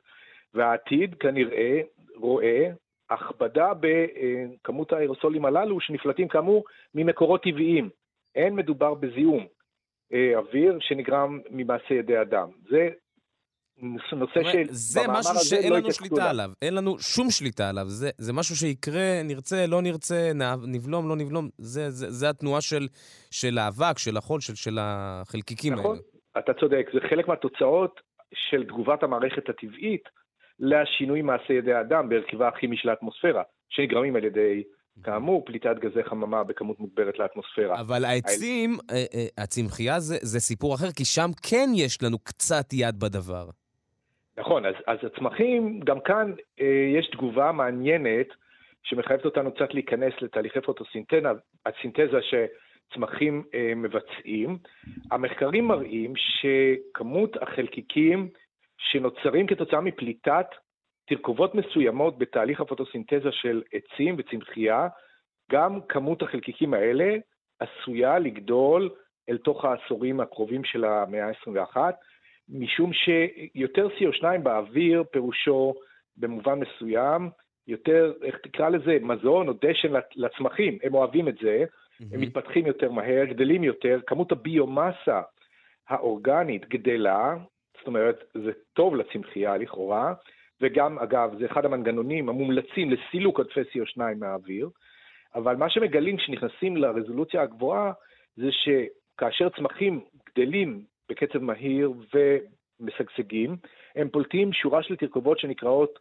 Speaker 8: והעתיד כנראה רואה הכבדה בכמות האירוסולים הללו שנפלטים כאמור ממקורות טבעיים. אין מדובר בזיהום אה, אוויר שנגרם ממעשה ידי אדם. זה נושא של...
Speaker 1: זה משהו שאין לנו שליטה עליו, אין לנו שום שליטה עליו. זה, זה משהו שיקרה, נרצה, לא נרצה, נבלום, לא נבלום. זה, זה, זה התנועה של, של האבק, של החול, של, של החלקיקים
Speaker 8: נכון,
Speaker 1: האלה.
Speaker 8: נכון, אתה צודק. זה חלק מהתוצאות של תגובת המערכת הטבעית לשינוי מעשה ידי האדם בהרכבה הכימי של האטמוספירה, שנגרמים על ידי, כאמור, פליטת גזי חממה בכמות מוגברת לאטמוספירה.
Speaker 1: אבל העצים, הצמחייה זה, זה סיפור אחר, כי שם כן יש לנו קצת יד בדבר.
Speaker 8: נכון, אז, אז הצמחים, גם כאן אה, יש תגובה מעניינת שמחייבת אותנו קצת להיכנס לתהליכי פוטוסינתזה, שצמחים אה, מבצעים. המחקרים מראים שכמות החלקיקים שנוצרים כתוצאה מפליטת תרכובות מסוימות בתהליך הפוטוסינתזה של עצים וצמחייה, גם כמות החלקיקים האלה עשויה לגדול אל תוך העשורים הקרובים של המאה ה-21. משום שיותר CO2 באוויר פירושו במובן מסוים יותר, איך תקרא לזה, מזון או דשן לצמחים, הם אוהבים את זה, mm-hmm. הם מתפתחים יותר מהר, גדלים יותר, כמות הביומאסה האורגנית גדלה, זאת אומרת, זה טוב לצמחייה לכאורה, וגם, אגב, זה אחד המנגנונים המומלצים לסילוק עודפי CO2 מהאוויר, אבל מה שמגלים כשנכנסים לרזולוציה הגבוהה, זה שכאשר צמחים גדלים בקצב מהיר ומשגשגים, הם פולטים שורה של תרכובות שנקראות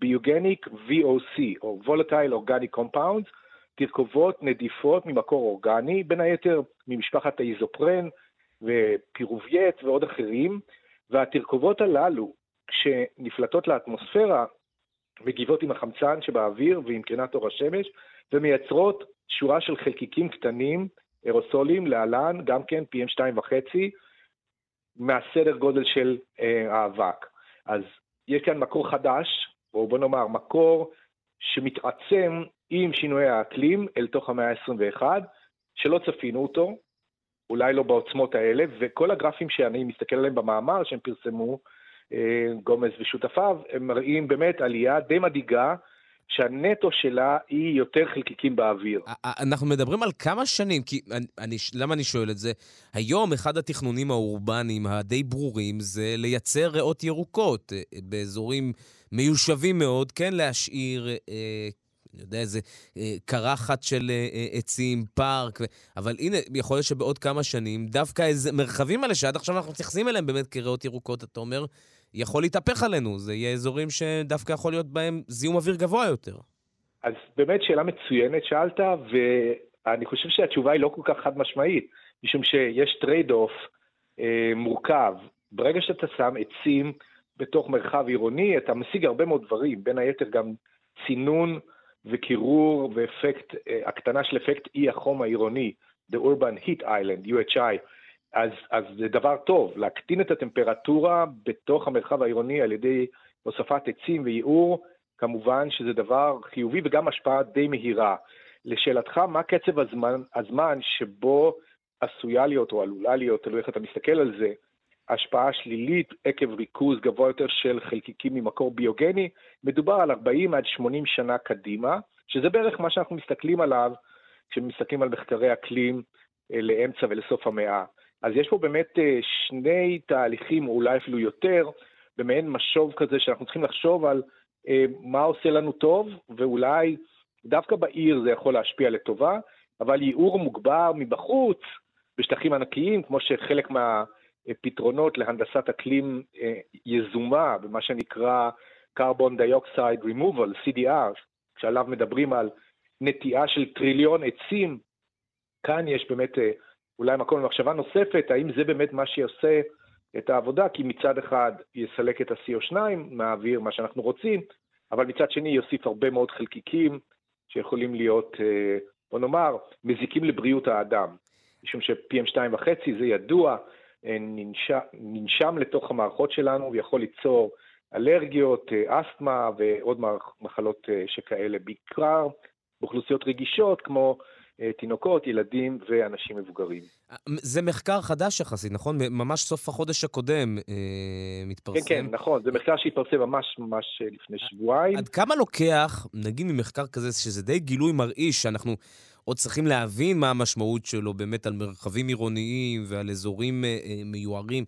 Speaker 8: ביוגניק VOC, או Volatile Organic Compounds, תרכובות נדיפות ממקור אורגני, בין היתר ממשפחת האיזופרן ו pyruvate ועוד אחרים, והתרכובות הללו, כשנפלטות לאטמוספירה, מגיבות עם החמצן שבאוויר ועם קרינת אור השמש, ומייצרות שורה של חלקיקים קטנים, אירוסולים, להלן, גם כן PM2.5, מהסדר גודל של אה, האבק. אז יש כאן מקור חדש, או בוא נאמר, מקור שמתעצם עם שינויי האקלים אל תוך המאה ה-21, שלא צפינו אותו, אולי לא בעוצמות האלה, וכל הגרפים שאני מסתכל עליהם במאמר שהם פרסמו, אה, גומז ושותפיו, הם מראים באמת עלייה די מדאיגה, שהנטו שלה היא יותר חלקיקים באוויר.
Speaker 1: אנחנו מדברים על כמה שנים, כי אני, למה אני שואל את זה? היום אחד התכנונים האורבניים הדי ברורים זה לייצר ריאות ירוקות אה, באזורים מיושבים מאוד, כן להשאיר אה, אני יודע, איזה אה, קרחת של אה, אה, עצים, פארק, ו... אבל הנה, יכול להיות שבעוד כמה שנים, דווקא איזה מרחבים האלה שעד עכשיו אנחנו מתייחסים אליהם באמת כריאות ירוקות, אתה אומר, יכול להתהפך עלינו. זה יהיה אזורים שדווקא יכול להיות בהם זיהום אוויר גבוה יותר.
Speaker 8: אז באמת שאלה מצוינת שאלת, ואני חושב שהתשובה היא לא כל כך חד משמעית, משום שיש trade-off אה, מורכב. ברגע שאתה שם עצים בתוך מרחב עירוני, אתה משיג הרבה מאוד דברים, בין היתר גם צינון וקירור ואפקט, אה, הקטנה של אפקט אי החום העירוני, The Urban Heat Island, UHI, אז, אז זה דבר טוב, להקטין את הטמפרטורה בתוך המרחב העירוני על ידי הוספת עצים וייעור, כמובן שזה דבר חיובי וגם השפעה די מהירה. לשאלתך, מה קצב הזמן, הזמן שבו עשויה להיות או עלולה להיות, תלוי איך אתה מסתכל על זה, השפעה שלילית עקב ריכוז גבוה יותר של חלקיקים ממקור ביוגני, מדובר על 40 עד 80 שנה קדימה, שזה בערך מה שאנחנו מסתכלים עליו כשמסתכלים על מחקרי אקלים אה, לאמצע ולסוף המאה. אז יש פה באמת אה, שני תהליכים, או אולי אפילו יותר, במעין משוב כזה שאנחנו צריכים לחשוב על אה, מה עושה לנו טוב, ואולי דווקא בעיר זה יכול להשפיע לטובה, אבל ייעור מוגבר מבחוץ, בשטחים ענקיים, כמו שחלק מהפתרונות להנדסת אקלים אה, יזומה, במה שנקרא Carbon Dioxide Removal, CDR, שעליו מדברים על נטיעה של טריליון עצים, כאן יש באמת אולי מקום למחשבה נוספת, האם זה באמת מה שעושה את העבודה, כי מצד אחד יסלק את ה-CO2 מהאוויר, מה שאנחנו רוצים, אבל מצד שני יוסיף הרבה מאוד חלקיקים שיכולים להיות, אה, בוא נאמר, מזיקים לבריאות האדם. משום ש-PM2.5 זה ידוע, אה, ננשם, ננשם לתוך המערכות שלנו ויכול ליצור אלרגיות, אה, אסתמה ועוד מחלות שכאלה, בעיקר באוכלוסיות רגישות כמו אה, תינוקות, ילדים ואנשים מבוגרים.
Speaker 1: זה מחקר חדש יחסית, נכון? ממש סוף החודש הקודם אה, מתפרסם.
Speaker 8: כן, כן, נכון. זה מחקר שהתפרסם ממש ממש אה, לפני שבועיים.
Speaker 1: עד כמה לוקח, נגיד ממחקר כזה, שזה די גילוי מרעיש, שאנחנו עוד צריכים להבין מה המשמעות שלו באמת על מרחבים עירוניים ועל אזורים אה, אה, מיוערים.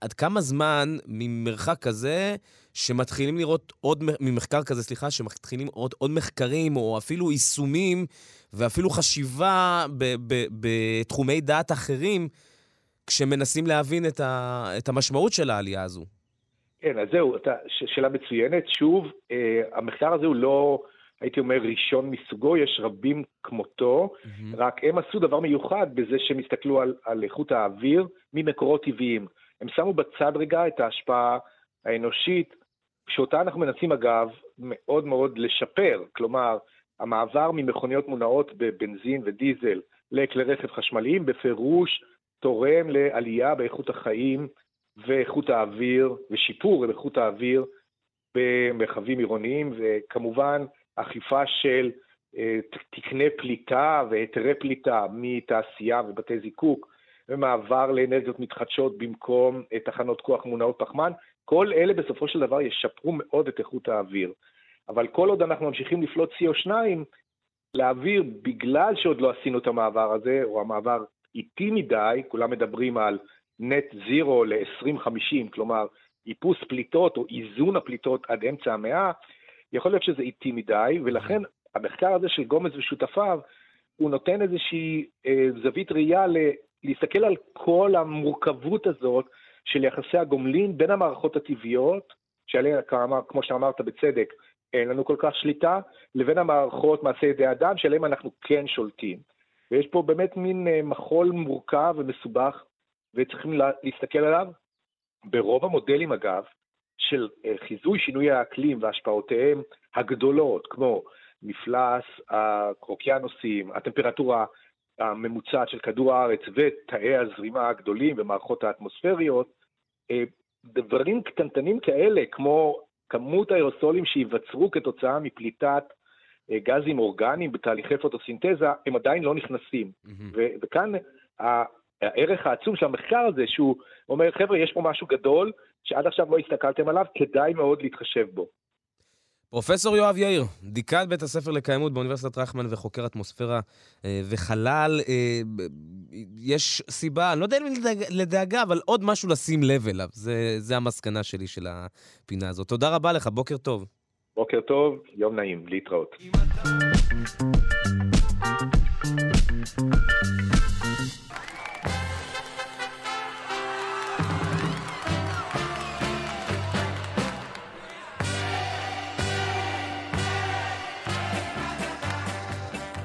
Speaker 1: עד כמה זמן ממרחק כזה, שמתחילים לראות עוד, ממחקר כזה, סליחה, שמתחילים לראות עוד מחקרים או אפילו יישומים ואפילו חשיבה בתחומי דעת אחרים, כשמנסים להבין את, ה, את המשמעות של העלייה הזו.
Speaker 8: כן, אז זהו, אתה, שאלה מצוינת. שוב, אה, המחקר הזה הוא לא... הייתי אומר, ראשון מסוגו, יש רבים כמותו, mm-hmm. רק הם עשו דבר מיוחד בזה שהם הסתכלו על, על איכות האוויר ממקורות טבעיים. הם שמו בצד רגע את ההשפעה האנושית, שאותה אנחנו מנסים אגב מאוד מאוד לשפר, כלומר, המעבר ממכוניות מונעות בבנזין ודיזל לכלי רכב חשמליים בפירוש תורם לעלייה באיכות החיים ואיכות האוויר ושיפור באיכות האוויר במרחבים עירוניים, וכמובן אכיפה של אה, תקני פליטה והיתרי פליטה מתעשייה ובתי זיקוק, ומעבר לאנרגיות מתחדשות במקום אה, תחנות כוח מונעות פחמן, כל אלה בסופו של דבר ישפרו מאוד את איכות האוויר. אבל כל עוד אנחנו ממשיכים לפלוט CO2 לאוויר, בגלל שעוד לא עשינו את המעבר הזה, או המעבר איטי מדי, כולם מדברים על נט זירו ל-2050, כלומר איפוס פליטות או איזון הפליטות עד אמצע המאה, יכול להיות שזה איטי מדי, ולכן המחקר הזה של גומז ושותפיו, הוא נותן איזושהי אה, זווית ראייה ל, להסתכל על כל המורכבות הזאת של יחסי הגומלין בין המערכות הטבעיות, שעליהן, כמו שאמרת בצדק, אין לנו כל כך שליטה, לבין המערכות מעשי ידי אדם, שעליהן אנחנו כן שולטים. ויש פה באמת מין אה, מחול מורכב ומסובך, וצריכים להסתכל עליו. ברוב המודלים, אגב, של אה, חיזוי שינוי האקלים והשפעותיהם הגדולות, כמו מפלס האוקיינוסים, הטמפרטורה הממוצעת של כדור הארץ ותאי הזרימה הגדולים ומערכות האטמוספריות, אה, דברים קטנטנים כאלה, כמו כמות האירוסולים שייווצרו כתוצאה מפליטת אה, גזים אורגניים בתהליכי פוטוסינתזה, הם עדיין לא נכנסים. Mm-hmm. וכאן הערך העצום של המחקר הזה, שהוא אומר, חבר'ה, יש פה משהו גדול, שעד עכשיו לא הסתכלתם עליו, כדאי מאוד להתחשב בו.
Speaker 1: פרופסור יואב יאיר, דיקן בית הספר לקיימות באוניברסיטת רייכמן וחוקר אטמוספירה אה, וחלל, אה, יש סיבה, אני לא יודע אם לדאגה, אבל עוד משהו לשים לב אליו. זה, זה המסקנה שלי של הפינה הזאת. תודה רבה לך, בוקר טוב.
Speaker 8: בוקר טוב, יום נעים, להתראות.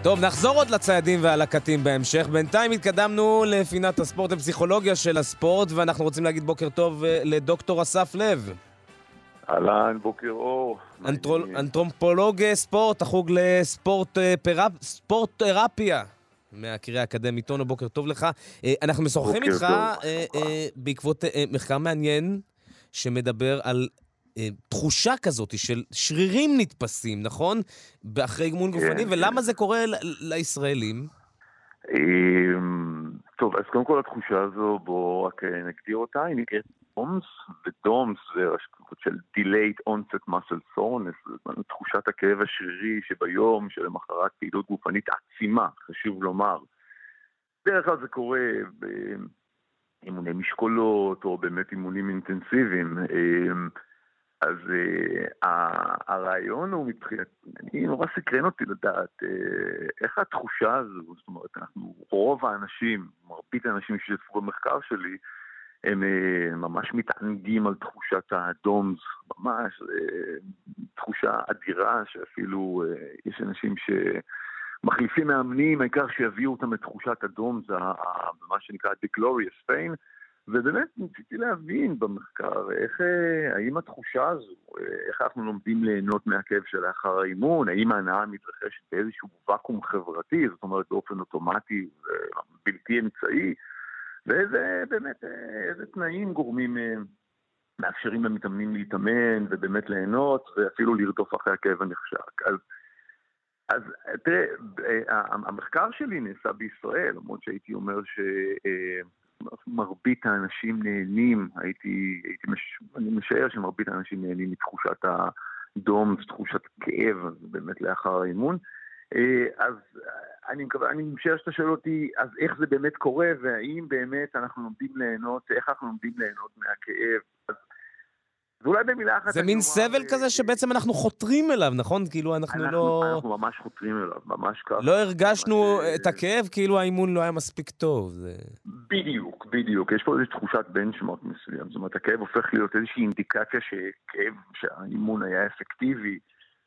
Speaker 1: טוב, נחזור עוד לציידים והלקטים בהמשך. בינתיים התקדמנו לפינת הספורט ופסיכולוגיה של הספורט, ואנחנו רוצים להגיד בוקר טוב אה, לדוקטור אסף לב.
Speaker 9: אהלן, בוקר אור.
Speaker 1: אנטרול, אנתרופולוג ספורט, החוג לספורט אה, פרפ, ספורט תרפיה. מהקריאה האקדמית טונו, בוקר טוב לך. אה, אנחנו משוחחים איתך בעקבות מחקר מעניין שמדבר על תחושה כזאת של שרירים נתפסים, נכון? אחרי אימון כן, גופני, כן. ולמה זה קורה לישראלים?
Speaker 9: אמ, טוב, אז קודם כל התחושה הזו, בואו רק אה, נגדיר אותה, היא נקראת דומס, ודומס זה השקעות של delayed onset muscle soreness, תחושת הכאב השרירי שביום שלמחרת פעילות גופנית עצימה, חשוב לומר. בדרך כלל זה קורה באימוני משקולות, או באמת אימונים אינטנסיביים. אז uh, הרעיון הוא מבחינתי, נורא סקרן אותי לדעת uh, איך התחושה הזו, זאת אומרת, אנחנו, רוב האנשים, מרבית האנשים שהשתתפו במחקר שלי, הם uh, ממש מתענגים על תחושת הדומס, ממש, uh, תחושה אדירה שאפילו uh, יש אנשים ש... מחליפים מאמנים, העיקר שיביאו אותם לתחושת הדומס, מה שנקרא The Glorious Pain, ובאמת ניסיתי להבין במחקר איך, אה, האם התחושה הזו, אה, איך אנחנו לומדים ליהנות מהכאב שלאחר האימון, האם ההנאה מתרחשת באיזשהו ואקום חברתי, זאת אומרת באופן אוטומטי ובלתי אמצעי, ואיזה באמת, אה, איזה תנאים גורמים, מאפשרים למתאמנים להתאמן ובאמת ליהנות ואפילו לרדוף אחרי הכאב הנחשק. אז אז תראה, המחקר שלי נעשה בישראל, למרות שהייתי אומר ש... מרבית האנשים נהנים, הייתי, הייתי מש, אני משער שמרבית האנשים נהנים מתחושת הדום, תחושת כאב, באמת לאחר האימון. אה, אז אני מקווה, אני משער שאתה שואל אותי, אז איך זה באמת קורה, והאם באמת אנחנו לומדים ליהנות, איך אנחנו לומדים ליהנות מהכאב. ואולי במילה אחת...
Speaker 1: זה מין סבל כזה שבעצם אנחנו חותרים אליו, נכון? כאילו אנחנו, לא...
Speaker 9: אנחנו ממש חותרים אליו, ממש ככה.
Speaker 1: לא הרגשנו את הכאב כאילו האימון לא היה מספיק טוב. זה...
Speaker 9: בדיוק, בדיוק. יש פה איזושהי תחושת בנצ'מארק מסוים. זאת אומרת, הכאב הופך להיות איזושהי אינדיקציה שכאב, שהאימון היה אפקטיבי,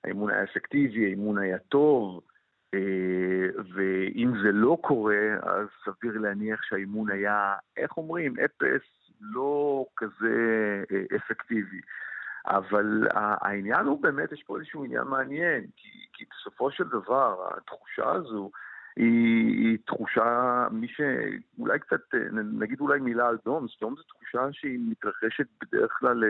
Speaker 9: האימון היה אפקטיבי, האימון היה טוב. אה, ואם זה לא קורה, אז סביר להניח שהאימון היה, איך אומרים, אפס, לא כזה אה, אפקטיבי. אבל העניין הוא באמת, יש פה איזשהו עניין מעניין, כי, כי בסופו של דבר, התחושה הזו היא, היא תחושה, מי שאולי קצת, נגיד אולי מילה על דום, דום זו תחושה שהיא מתרחשת בדרך כלל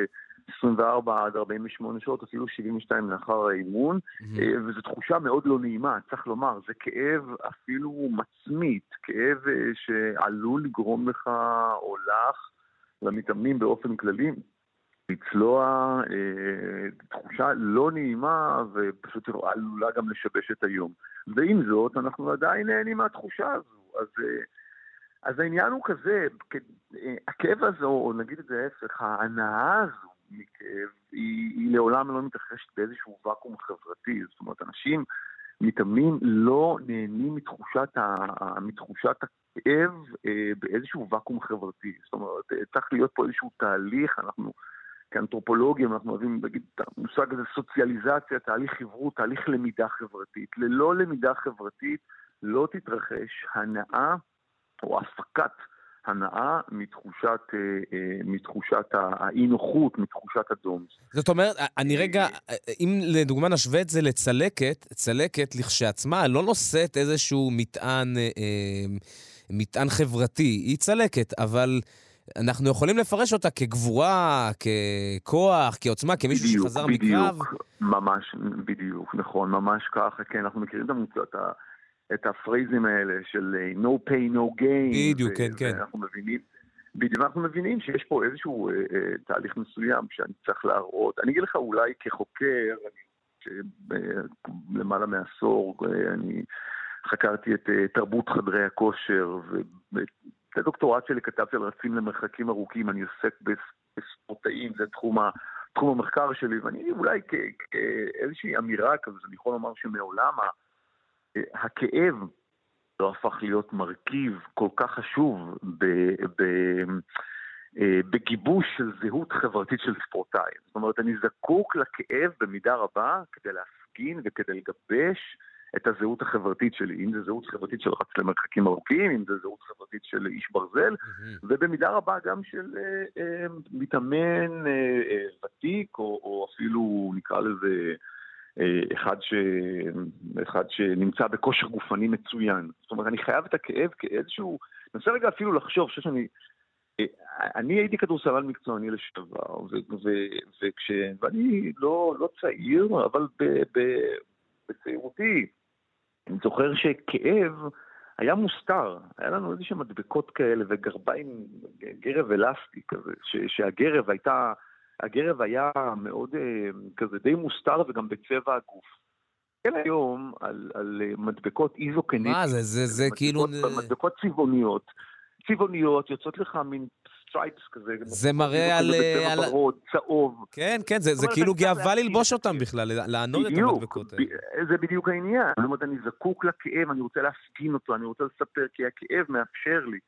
Speaker 9: 24 עד 48 שעות, אפילו 72 לאחר האימון, mm-hmm. וזו תחושה מאוד לא נעימה, צריך לומר, זה כאב אפילו מצמית, כאב אה, שעלול לגרום לך או לך למתאמנים באופן כללי לצלוע אה, תחושה לא נעימה ופשוט עלולה גם לשבש את היום. ועם זאת, אנחנו עדיין נהנים מהתחושה הזו. אז, אה, אז העניין הוא כזה, אה, הכאב הזה, או נגיד את זה ההפך, ההנאה הזו מכאב, היא, היא לעולם לא מתרחשת באיזשהו ואקום חברתי. זאת אומרת, אנשים מתאמנים לא נהנים מתחושת, ה, מתחושת הכאב אה, באיזשהו ואקום חברתי. זאת אומרת, אה, צריך להיות פה איזשהו תהליך, אנחנו כאנתרופולוגים, אנחנו אוהבים להגיד את המושג הזה סוציאליזציה, תהליך חברות, תהליך למידה חברתית. ללא למידה חברתית לא תתרחש הנאה או הפקת הנאה מתחושת, אה, אה, מתחושת האי נוחות, מתחושת הדום.
Speaker 1: זאת אומרת, אני רגע, אם לדוגמה נשווה את זה לצלקת, צלקת לכשעצמה לא נושאת איזשהו מטען, אה, מטען חברתי, היא צלקת, אבל... אנחנו יכולים לפרש אותה כגבורה, ככוח, כעוצמה, כמישהו בדיוק, שחזר
Speaker 9: בדיוק,
Speaker 1: מקרב.
Speaker 9: בדיוק, ממש, בדיוק, נכון, ממש ככה, כן, אנחנו מכירים את המוצאות, את הפרייזים האלה של אה, no pay, no gain.
Speaker 1: בדיוק, כן, כן.
Speaker 9: אנחנו מבינים, בדיוק, אנחנו מבינים שיש פה איזשהו אה, אה, תהליך מסוים שאני צריך להראות. אני אגיד לך, אולי כחוקר, אני, למעלה מעשור, אה, אני חקרתי את אה, תרבות חדרי הכושר, ואת הדוקטורט שלי כתבתי על רצים למרחקים ארוכים, אני עוסק בספורטאים, זה תחום ה... תחום המחקר שלי, ואני אולי כאיזושהי אמירה כזאת, אני יכול לומר שמעולם הכאב לא הפך להיות מרכיב כל כך חשוב ב, ב, אה, בגיבוש של זהות חברתית של ספורטאי. זאת אומרת, אני זקוק לכאב במידה רבה כדי להפגין וכדי לגבש את הזהות החברתית שלי, אם זה זהות חברתית של רץ למרחקים ארוכים, אם זה זהות חברתית של איש ברזל, mm-hmm. ובמידה רבה גם של אה, אה, מתאמן אה, אה, ותיק, או, או אפילו נקרא לזה אה, אחד, ש... אחד שנמצא בכושר גופני מצוין. זאת אומרת, אני חייב את הכאב כאיזשהו... אני מנסה רגע אפילו לחשוב, חושב שאני... אה, אני הייתי כדורסלן מקצועני לשעבר, ו... ו... וכש... ואני לא, לא צעיר, אבל ב... ב... בצעירותי, אני זוכר שכאב היה מוסתר. היה לנו איזה שהם מדבקות כאלה וגרביים, גרב אלסטי כזה, ש... שהגרב הייתה... הגרב היה מאוד אה, כזה די מוסתר וגם בצבע הגוף. כן היום על, על אה, מדבקות איזוקנטיות.
Speaker 1: מה זה, זה, זה כאילו...
Speaker 9: מדבקות צבעוניות. צבעוניות, יוצאות לך מין stripes כזה.
Speaker 1: זה מראה על...
Speaker 9: על... ורוד, צהוב.
Speaker 1: כן, כן, זה, זה כאילו גאווה ללבוש אותם בכלל, לענוד את המדבקות האלה.
Speaker 9: זה בדיוק העניין. זאת אומרת, אני זקוק לכאב, אני רוצה להפגין אותו, אני רוצה לספר, כי הכאב מאפשר לי.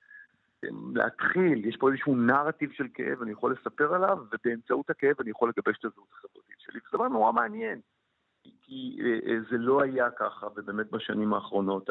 Speaker 9: להתחיל, יש פה איזשהו נרטיב של כאב, אני יכול לספר עליו, ובאמצעות הכאב אני יכול לגבש את הזהות החברתית שלי. זה דבר נורא מעניין, כי אה, אה, זה לא היה ככה, ובאמת בשנים האחרונות.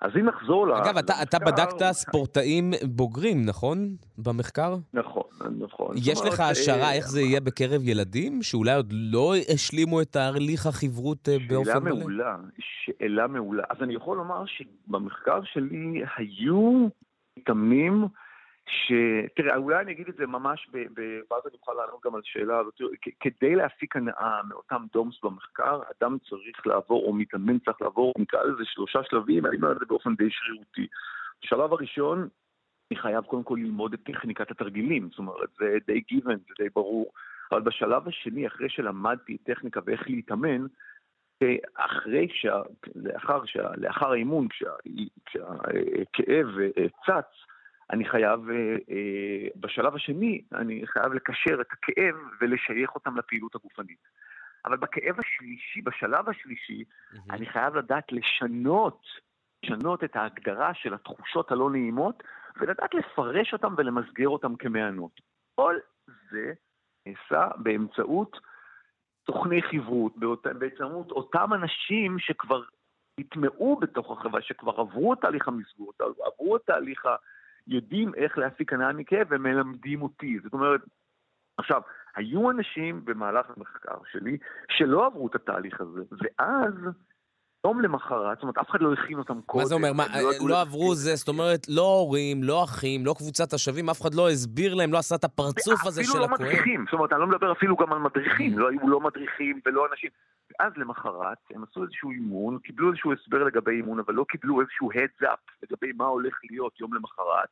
Speaker 9: אז אם נחזור
Speaker 1: למחקר... אגב, אתה, אתה בדקת ספורטאים בוגרים, נכון? במחקר?
Speaker 9: נכון, נכון.
Speaker 1: יש לך השערה אה, איך זה יהיה בקרב ילדים, שאולי עוד לא השלימו את תהליך החברות באופן מלא?
Speaker 9: שאלה מעולה, שאלה מעולה. אז אני יכול לומר שבמחקר שלי היו מתאמנים, ש... תראה, אולי אני אגיד את זה ממש. ואז אני אוכל לענות גם על השאלה הזאת. כדי להפיק הנאה מאותם דומס במחקר, אדם צריך לעבור, או מתאמן צריך לעבור, נקרא לזה שלושה שלבים, אני אומר את זה באופן די שרירותי. בשלב הראשון, אני חייב קודם כל ללמוד את טכניקת התרגילים, זאת אומרת, זה די גיוון, זה די ברור. אבל בשלב השני, אחרי שלמדתי טכניקה ואיך להתאמן, אחרי שה... לאחר, שה... לאחר האימון, כשה... כשהכאב אה, צץ, אני חייב, אה, אה, בשלב השני, אני חייב לקשר את הכאב ולשייך אותם לפעילות הגופנית. אבל בכאב השלישי, בשלב השלישי, mm-hmm. אני חייב לדעת לשנות, לשנות את ההגדרה של התחושות הלא נעימות, ולדעת לפרש אותם ולמסגר אותם כמענות. כל זה נעשה באמצעות תוכני חברות, באמצעות אותם אנשים שכבר נטמעו בתוך החברה, שכבר עברו את תהליך המסגור, עברו את תהליך ה... יודעים איך להפיק הנאה מכאב ומלמדים אותי. זאת אומרת, עכשיו, היו אנשים במהלך המחקר שלי שלא עברו את התהליך הזה, ואז יום למחרת, זאת אומרת, אף אחד לא הכין אותם קודם.
Speaker 1: מה זה אומר? מה, לא, לא עברו זה, זאת אומרת, לא הורים, לא אחים, לא קבוצת השווים, אף אחד לא הסביר להם, לא עשה את הפרצוף הזה של הכהן.
Speaker 9: אפילו לא מדריכים, זאת אומרת, אני לא מדבר אפילו גם על מדריכים, לא היו לא מדריכים ולא אנשים. ואז למחרת הם עשו איזשהו אימון, קיבלו איזשהו הסבר לגבי אימון, אבל לא קיבלו איזשהו heads up לגבי מה הולך להיות יום למחרת.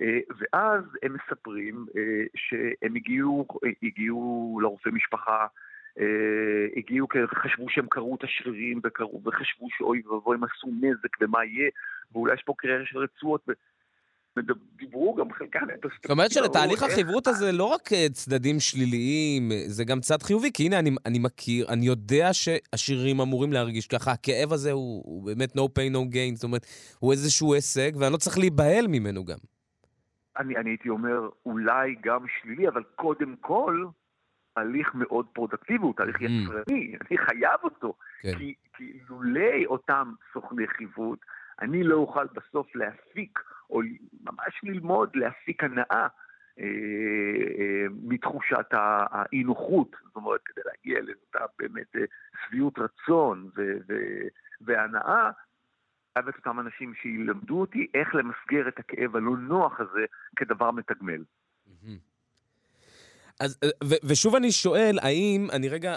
Speaker 9: אה, ואז הם מספרים אה, שהם הגיעו, הגיעו לרופא משפחה, אה, הגיעו חשבו שהם קראו את השרירים וחשבו שאוי ואבוי הם עשו נזק ומה יהיה, ואולי יש פה קריירה של רצועות. דיברו גם חלקן את
Speaker 1: זאת אומרת שלתהליך החברות הזה לא רק אה, צדדים שליליים, אה, זה גם צד חיובי, כי הנה, אני, אני מכיר, אני יודע שהשירים אמורים להרגיש ככה, הכאב הזה הוא, הוא באמת no pain no gain, זאת אומרת, הוא איזשהו הישג, ואני לא צריך להיבהל ממנו גם.
Speaker 9: אני, אני הייתי אומר, אולי גם שלילי, אבל קודם כל, הליך מאוד פרודקטיבי, הוא תהליך
Speaker 1: Mhm.
Speaker 9: יצרני, אני חייב אותו.
Speaker 1: כן.
Speaker 9: כי, כי לולי אותם סוכני חיווט, אני לא אוכל בסוף להפיק, או ממש ללמוד להפיק הנאה אה, אה, מתחושת ה- האי-נוחות, זאת אומרת, כדי להגיע לאותה באמת אה, שביעות רצון והנאה, חייב את אותם אנשים שילמדו אותי איך למסגר את הכאב הלא נוח הזה כדבר מתגמל.
Speaker 1: אז, אה, ו- ושוב אני שואל, האם, אני רגע,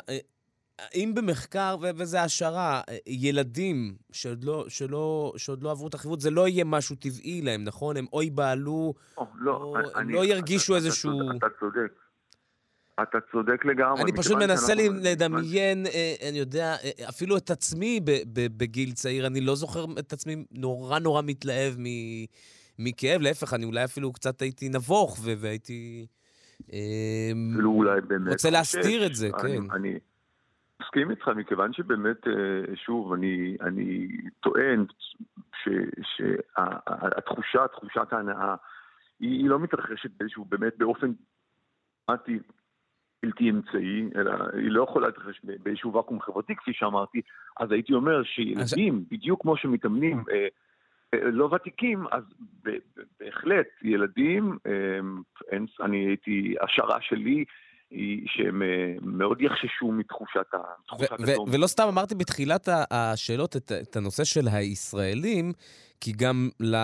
Speaker 1: האם במחקר, וזה השערה, אה, ילדים שעוד לא, שלא, שעוד לא עברו את החיווט, זה לא יהיה משהו טבעי להם, נכון? הם או ייבהלו,
Speaker 9: או, לא,
Speaker 1: או
Speaker 9: אני-
Speaker 1: הם
Speaker 9: אני-
Speaker 1: לא ירגישו
Speaker 9: אתה-
Speaker 1: איזשהו...
Speaker 9: אתה צודק, אתה צודק. אתה צודק לגמרי.
Speaker 1: אני פשוט מנסה לי לדמיין, אה, אני יודע, אה, אפילו את עצמי בגיל צעיר, אני לא זוכר את עצמי נורא נורא מתלהב מכאב, להפך, אני אולי אפילו קצת הייתי נבוך והייתי... אה,
Speaker 9: אולי באמת...
Speaker 1: רוצה להסתיר
Speaker 9: חושש.
Speaker 1: את זה,
Speaker 9: אני-
Speaker 1: כן.
Speaker 9: מסכים איתך, מכיוון שבאמת, אה, שוב, אני, אני טוען שהתחושה, תחושת ההנאה, היא, היא לא מתרחשת באיזשהו, באמת באופן דרמטי בלתי אמצעי, אלא היא לא יכולה להתרחש באיזשהו ואקום חברתי, כפי שאמרתי, אז הייתי אומר שילדים, בדיוק כמו שמתאמנים, אה, אה, לא ותיקים, אז ב- בהחלט, ילדים, אה, אין, אני הייתי, השערה שלי היא שהם אה, מאוד יחששו מתחושת ה-.
Speaker 1: ולא סתם אמרתי בתחילת השאלות את, את הנושא של הישראלים, כי גם ל...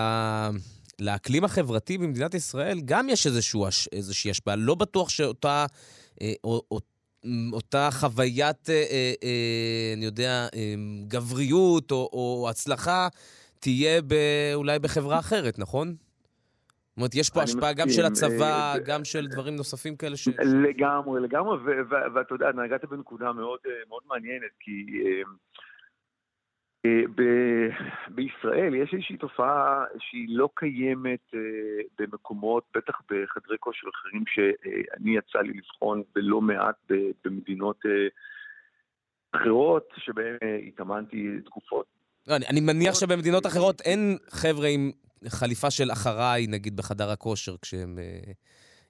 Speaker 1: לאקלים החברתי במדינת ישראל גם יש איזשהו, איזושהי השפעה. לא בטוח שאותה אה, או, או, אותה חוויית, אה, אה, אה, אני יודע, אה, גבריות או, או הצלחה תהיה ב, אולי בחברה אחרת, נכון? זאת אומרת, יש פה השפעה גם
Speaker 9: מסכים,
Speaker 1: של הצבא,
Speaker 9: אה,
Speaker 1: גם של דברים נוספים כאלה ש...
Speaker 9: לגמרי, לגמרי, ואתה יודע, נגעת בנקודה מאוד, אה, מאוד מעניינת, כי אה, ב- בישראל יש איזושהי תופעה שהיא לא קיימת במקומות, בטח בחדרי כושר אחרים, שאני יצא לי לבחון בלא מעט ב- במדינות אחרות, שבהן התאמנתי תקופות.
Speaker 1: לא, אני, אני מניח שבמדינות אחרות אין חבר'ה עם חליפה של אחריי, נגיד, בחדר הכושר, כשהם אה,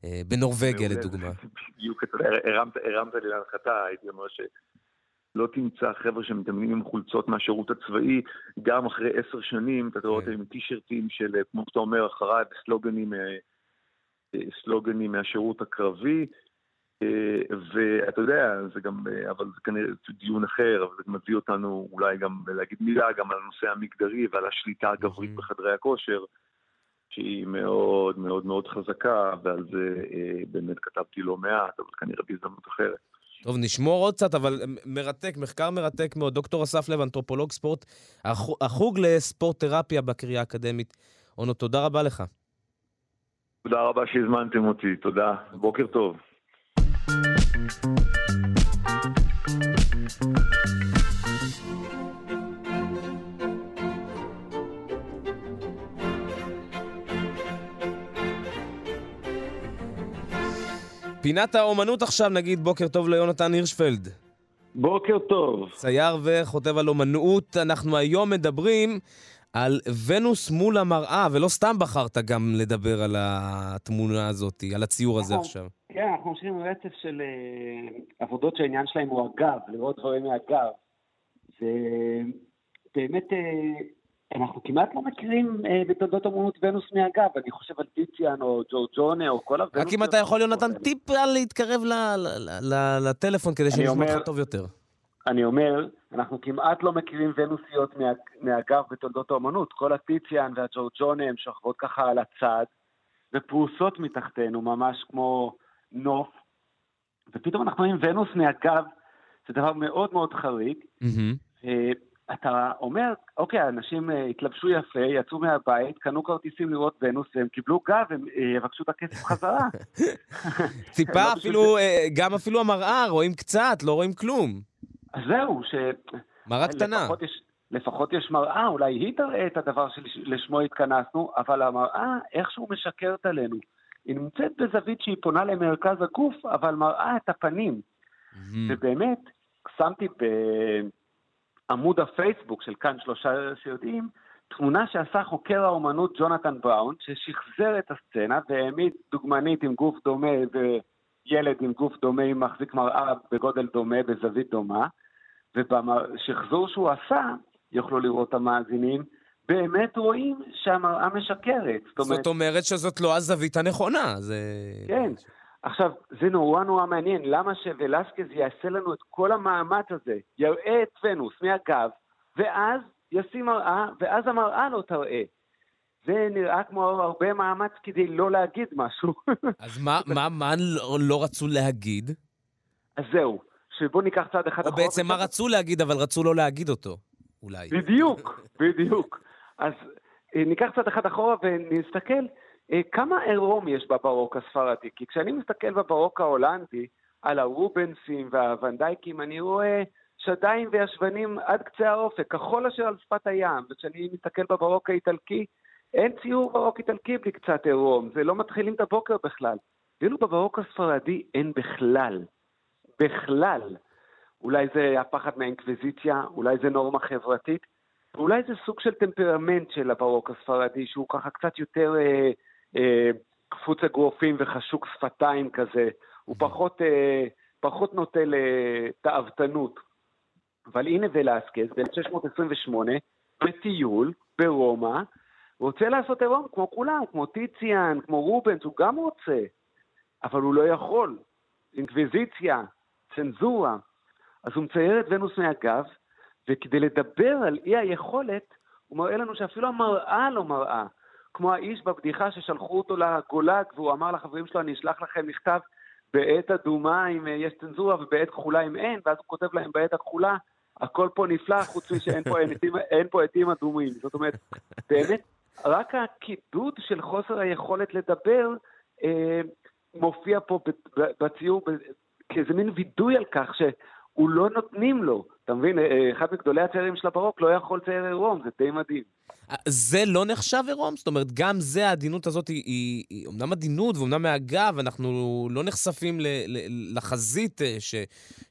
Speaker 1: אה, בנורבגיה. לדוגמה.
Speaker 9: בדיוק, אתה יודע, הרמת, לי להנחתה, הייתי אומר שלא תמצא חבר'ה שמתאמנים עם חולצות מהשירות הצבאי, גם אחרי עשר שנים, אתה רואה אותם עם טישרטים של, אה, כמו שאתה אומר, אחריי, סלוגנים מהשירות הקרבי. אה, ואתה יודע, זה גם, אה, אבל זה כנראה דיון אחר, אבל זה מביא אותנו אולי גם להגיד מילה גם על הנושא המגדרי ועל השליטה הגברית בחדרי הכושר, שהיא מאוד מאוד מאוד חזקה, ועל זה אה, באמת כתבתי לא מעט, אבל כנראה בהזדמנות אחרת.
Speaker 1: טוב, נשמור עוד קצת, אבל מרתק, מחקר מרתק מאוד. דוקטור אסף לב, אנתרופולוג ספורט, החוג, החוג לספורט תרפיה בקריה האקדמית. אונו, תודה רבה לך.
Speaker 9: תודה רבה שהזמנתם אותי, תודה, בוקר טוב.
Speaker 1: פינת האומנות עכשיו, נגיד בוקר טוב ליונתן הירשפלד.
Speaker 10: בוקר טוב.
Speaker 1: צייר וחוטב על אומנות. אנחנו היום מדברים על ונוס מול המראה, ולא סתם בחרת גם לדבר על התמונה הזאת, על הציור הזה
Speaker 10: נכון.
Speaker 1: עכשיו.
Speaker 10: כן, אנחנו ממשיכים רצף של אה, עבודות שהעניין שלהם הוא הגב, לראות דברים מהגב. ובאמת, אה, אנחנו כמעט לא מכירים אה, בתולדות אמנות ונוס מהגב. אני חושב על טיציאן או ג'ורג'ונה או כל הוונוסיות.
Speaker 1: רק אם אתה יכול, יונתן, טיפה להתקרב לטלפון כדי שנשמע אותך טוב יותר.
Speaker 10: אני אומר, אנחנו כמעט לא מכירים ונוסיות מה, מהגב בתולדות האומנות. כל הטיציאן והג'ורג'ונה הן שוכבות ככה על הצד, ופרוסות מתחתנו, ממש כמו נוף. ופתאום אנחנו רואים ונוס מהגב, זה דבר מאוד מאוד חריג. אה, אתה אומר, אוקיי, אנשים אה, התלבשו יפה, יצאו מהבית, קנו כרטיסים לראות ונוס, והם קיבלו גב, הם אה, יבקשו את הכסף חזרה.
Speaker 1: טיפה
Speaker 10: לא
Speaker 1: אפילו, גם אפילו המראה, רואים קצת, לא רואים כלום.
Speaker 10: אז זהו, ש...
Speaker 1: מראה קטנה.
Speaker 10: לפחות יש, לפחות יש מראה, אולי היא תראה את הדבר שלשמו התכנסנו, אבל המראה איכשהו משקרת עלינו. היא נמצאת בזווית שהיא פונה למרכז הגוף, אבל מראה את הפנים. ובאמת, שמתי בעמוד הפייסבוק של כאן שלושה שיודעים, תמונה שעשה חוקר האומנות ג'ונתן בראון, ששחזר את הסצנה והעמיד דוגמנית עם גוף דומה וילד עם גוף דומה, עם מחזיק מראה בגודל דומה, בזווית דומה, ובשחזור שהוא עשה, יוכלו לראות המאזינים, באמת רואים שהמראה משקרת.
Speaker 1: זאת אומרת, זאת אומרת שזאת לא הזווית הנכונה, זה...
Speaker 10: כן. עכשיו, זה נורא נורא מעניין, למה שוולסקז יעשה לנו את כל המאמץ הזה, יראה את ונוס מהגב, ואז ישים מראה, ואז המראה לא תראה. זה נראה כמו הרבה מאמץ כדי לא להגיד משהו.
Speaker 1: אז מה, מה, מה לא, לא רצו להגיד?
Speaker 10: אז זהו, שבואו ניקח צעד אחד
Speaker 1: אחורה. או בעצם מה רצו להגיד, אבל רצו לא להגיד אותו, אולי.
Speaker 10: בדיוק, בדיוק. אז אה, ניקח צעד אחד אחורה ונסתכל אה, כמה עירום יש בברוק הספרדי. כי כשאני מסתכל בברוק ההולנדי על הרובנסים והוונדייקים, אני רואה שדיים וישבנים עד קצה האופק, כחול אשר על שפת הים. וכשאני מסתכל בברוק האיטלקי, אין ציור ברוק איטלקי בלי קצת עירום, זה לא מתחילים את הבוקר בכלל. ואילו בברוק הספרדי אין בכלל. בכלל. אולי זה הפחד מהאינקוויזיציה, אולי זה נורמה חברתית, ואולי זה סוג של טמפרמנט של הברוק הספרדי, שהוא ככה קצת יותר אה, אה, קפוץ אגרופים וחשוק שפתיים כזה. הוא פחות, אה, פחות נוטה לתאוותנות. אבל הנה ולסקז, ב-1628, בטיול, ברומא, רוצה לעשות עירום כמו כולם, כמו טיציאן, כמו רובנס, הוא גם רוצה, אבל הוא לא יכול. אינקוויזיציה, צנזורה. אז הוא מצייר את ונוס מהגב, וכדי לדבר על אי היכולת, הוא מראה לנו שאפילו המראה לא מראה. כמו האיש בבדיחה ששלחו אותו לגולג, והוא אמר לחברים שלו, אני אשלח לכם מכתב בעת אדומה אם יש צנזורה ובעת כחולה אם אין, ואז הוא כותב להם בעת הכחולה, הכל פה נפלא, חוץ משאין פה אין פה עטים אדומים. זאת אומרת, באמת, רק הקידוד של חוסר היכולת לדבר אה, מופיע פה בציור כאיזה מין וידוי על כך שהוא לא נותנים לו. אתה מבין, אה, אחד מגדולי הציירים של הברוק לא יכול לצייר עירום, זה די מדהים.
Speaker 1: אה, זה לא נחשב עירום? זאת אומרת, גם זה, העדינות הזאת היא, היא, היא אומנם עדינות ואומנם מהגב, אנחנו לא נחשפים ל, ל, לחזית אה, ש,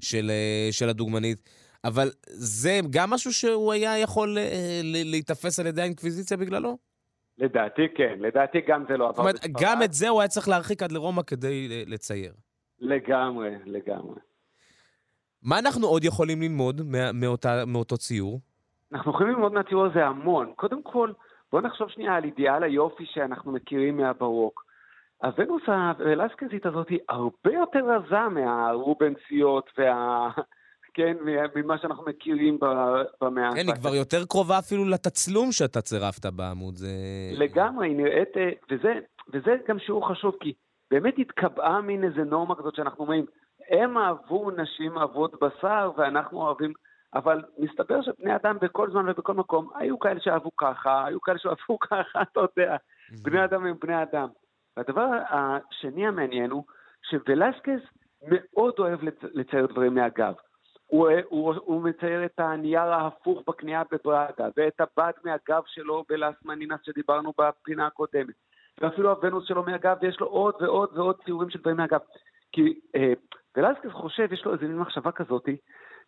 Speaker 1: של, של הדוגמנית, אבל זה גם משהו שהוא היה יכול להיתפס על ידי האינקוויזיציה בגללו?
Speaker 10: לדעתי כן, לדעתי גם זה לא עבר.
Speaker 1: זאת אומרת, גם את זה הוא היה צריך להרחיק עד לרומא כדי לצייר.
Speaker 10: לגמרי, לגמרי.
Speaker 1: מה אנחנו עוד יכולים ללמוד מא, מאותה, מאותו ציור?
Speaker 10: אנחנו יכולים ללמוד מהציור הזה המון. קודם כל, בואו נחשוב שנייה על אידיאל היופי שאנחנו מכירים מהברוק. הוונוס הוולסקזית הזאת היא הרבה יותר רזה מהרובנסיות וה... כן, ממה שאנחנו מכירים במאה
Speaker 1: כן, היא כבר יותר קרובה אפילו לתצלום שאתה צירפת בעמוד. זה...
Speaker 10: לגמרי, היא נראית, אה, וזה, וזה גם שיעור חשוב, כי באמת התקבעה מין איזה נורמה כזאת שאנחנו אומרים, הם אהבו נשים אהבות בשר ואנחנו אוהבים, אבל מסתבר שבני אדם בכל זמן ובכל מקום, היו כאלה שאהבו ככה, היו כאלה שאהבו ככה, אתה יודע, בני אדם הם בני אדם. והדבר השני המעניין הוא שוולסקז מאוד אוהב לצייר דברים מהגב. הוא, הוא, הוא מצייר את הנייר ההפוך בקנייה בבראדה, ואת הבד מהגב שלו בלאס מנינס שדיברנו בפינה הקודמת. ואפילו הוונוס שלו מהגב, ויש לו עוד ועוד ועוד ציורים של דברים מהגב. כי אה, ולסקס חושב, יש לו איזה מין מחשבה כזאת,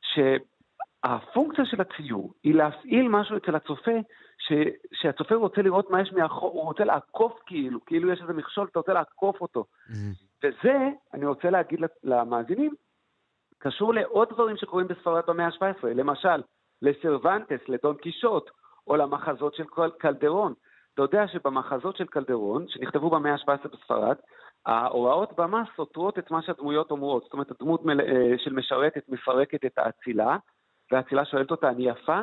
Speaker 10: שהפונקציה של הציור היא להפעיל משהו אצל הצופה, ש, שהצופה רוצה לראות מה יש מאחור, הוא רוצה לעקוף כאילו, כאילו יש איזה מכשול, אתה רוצה לעקוף אותו. וזה, אני רוצה להגיד למאזינים, קשור לעוד דברים שקורים בספרד במאה ה-17, למשל, לסרוונטס, לדון קישוט, או למחזות של קלדרון. אתה יודע שבמחזות של קלדרון, שנכתבו במאה ה-17 בספרד, ההוראות במה סותרות את מה שהדמויות אומרות. זאת אומרת, הדמות מל... אה, של משרתת מפרקת את האצילה, והאצילה שואלת אותה, אני יפה?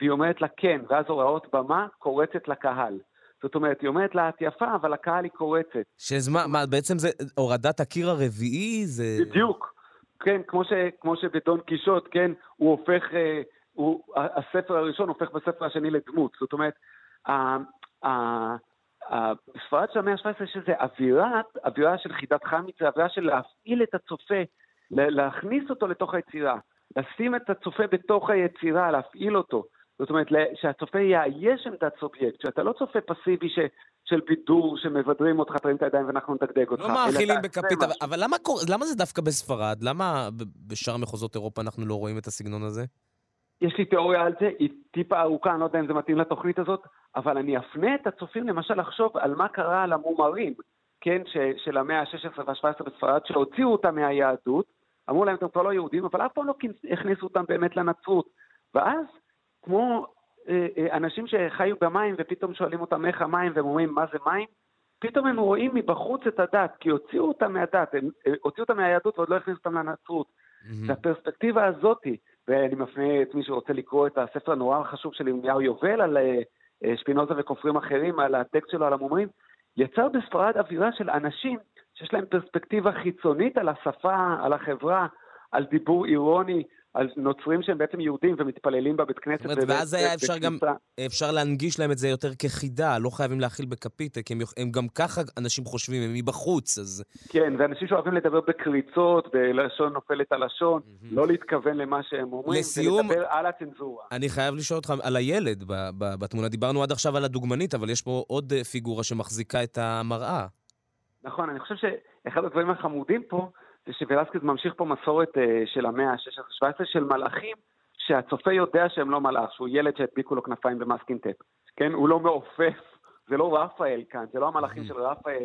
Speaker 10: והיא אומרת לה כן, ואז הוראות במה קורצת לקהל. זאת אומרת, היא אומרת לה, את יפה, אבל הקהל היא קורצת.
Speaker 1: שזמה, מה, בעצם זה הורדת הקיר הרביעי? זה...
Speaker 10: בדיוק. כן, כמו, ש, כמו שבדון קישוט, כן, הוא הופך, אה, הוא, הספר הראשון הופך בספר השני לדמות. זאת אומרת, בספרד של המאה ה-17 יש איזו אווירה, אווירה של חידת חמיץ, זה אווירה של להפעיל את הצופה, להכניס אותו לתוך היצירה, לשים את הצופה בתוך היצירה, להפעיל אותו. זאת אומרת, שהצופה יאייש עמדת סובייקט, שאתה לא צופה פסיבי ש, של בידור שמבדרים אותך, תרים את הידיים ואנחנו נדגדג אותך.
Speaker 1: לא מאכילים בכפית, אבל, אבל למה, למה זה דווקא בספרד? למה בשאר מחוזות אירופה אנחנו לא רואים את הסגנון הזה?
Speaker 10: יש לי תיאוריה על זה, היא טיפה ארוכה, אני לא יודע אם זה מתאים לתוכנית הזאת, אבל אני אפנה את הצופים למשל לחשוב על מה קרה למומרים, כן, ש, של המאה ה-16 וה-17 בספרד, שהוציאו אותם מהיהדות, אמרו להם, אתם כבר לא יהודים, אבל אף פעם לא הכניסו אותם באמת לנצרות. ואז, כמו אה, אה, אנשים שחיו במים ופתאום שואלים אותם איך המים והם אומרים, מה זה מים? פתאום הם רואים מבחוץ את הדת, כי הוציאו אותם מהדת, הם אה, הוציאו אותם מהיהדות ועוד לא הכניסו אותם לנצרות. Mm-hmm. והפרספקטיבה הזאתי, ואני מפנה את מי שרוצה לקרוא את הספר הנורא החשוב של ירמיהו יובל על שפינוזה וכופרים אחרים, על הטקסט שלו על המומרים, יצר בספרד אווירה של אנשים שיש להם פרספקטיבה חיצונית על השפה, על החברה, על דיבור אירוני, על נוצרים שהם בעצם יהודים ומתפללים בבית כנסת.
Speaker 1: זאת אומרת, ואז היה אפשר גם, אפשר להנגיש להם את זה יותר כחידה, לא חייבים להכיל בכפית, כי הם, הם גם ככה אנשים חושבים, הם מבחוץ, אז...
Speaker 10: כן, ואנשים שאוהבים לדבר בקריצות, בלשון נופלת הלשון, mm-hmm. לא להתכוון למה שהם אומרים, לסיום, ולדבר על הצנזורה.
Speaker 1: אני חייב לשאול אותך על הילד בתמונה. דיברנו עד עכשיו על הדוגמנית, אבל יש פה עוד אה, פיגורה שמחזיקה את המראה.
Speaker 10: נכון, אני חושב שאחד הדברים החמודים פה, זה שוולסקז ממשיך פה מסורת אה, של המאה ה-16-17 של מלאכים, שהצופה יודע שהם לא מלאך, שהוא ילד שהדביקו לו כנפיים ב masking tape. כן? הוא לא מעופף, זה לא רפאל כאן, זה לא המלאכים של רפאל,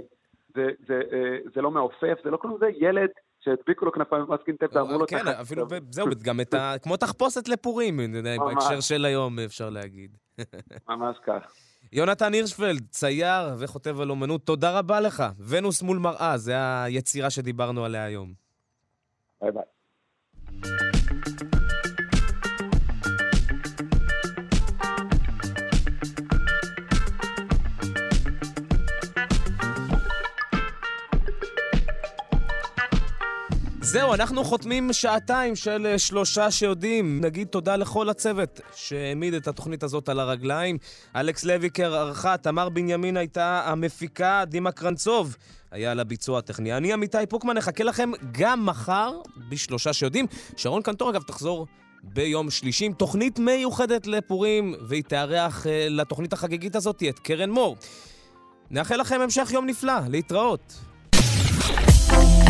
Speaker 10: זה, זה, אה, זה לא מעופף, זה לא כלום, זה ילד שהדביקו לו כנפיים ב masking tape ואמרו לו...
Speaker 1: כן, אפילו, זהו, גם את ה... כמו תחפושת לפורים, בהקשר של היום, אפשר להגיד.
Speaker 10: ממש כך.
Speaker 1: יונתן הירשפלד, צייר וכותב על אומנות, תודה רבה לך. ונוס מול מראה, זה היצירה שדיברנו עליה היום.
Speaker 10: ביי ביי.
Speaker 1: זהו, אנחנו חותמים שעתיים של אה, שלושה שיודעים. נגיד תודה לכל הצוות שהעמיד את התוכנית הזאת על הרגליים. אלכס לויקר ערכה, תמר בנימין הייתה המפיקה, דימה קרנצוב היה על הביצוע הטכני. אני עמיתי פוקמן, נחכה לכם גם מחר בשלושה שיודעים. שרון קנטור, אגב, תחזור ביום שלישי עם תוכנית מיוחדת לפורים, והיא תארח אה, לתוכנית החגיגית הזאת את קרן מור. נאחל לכם המשך יום נפלא, להתראות.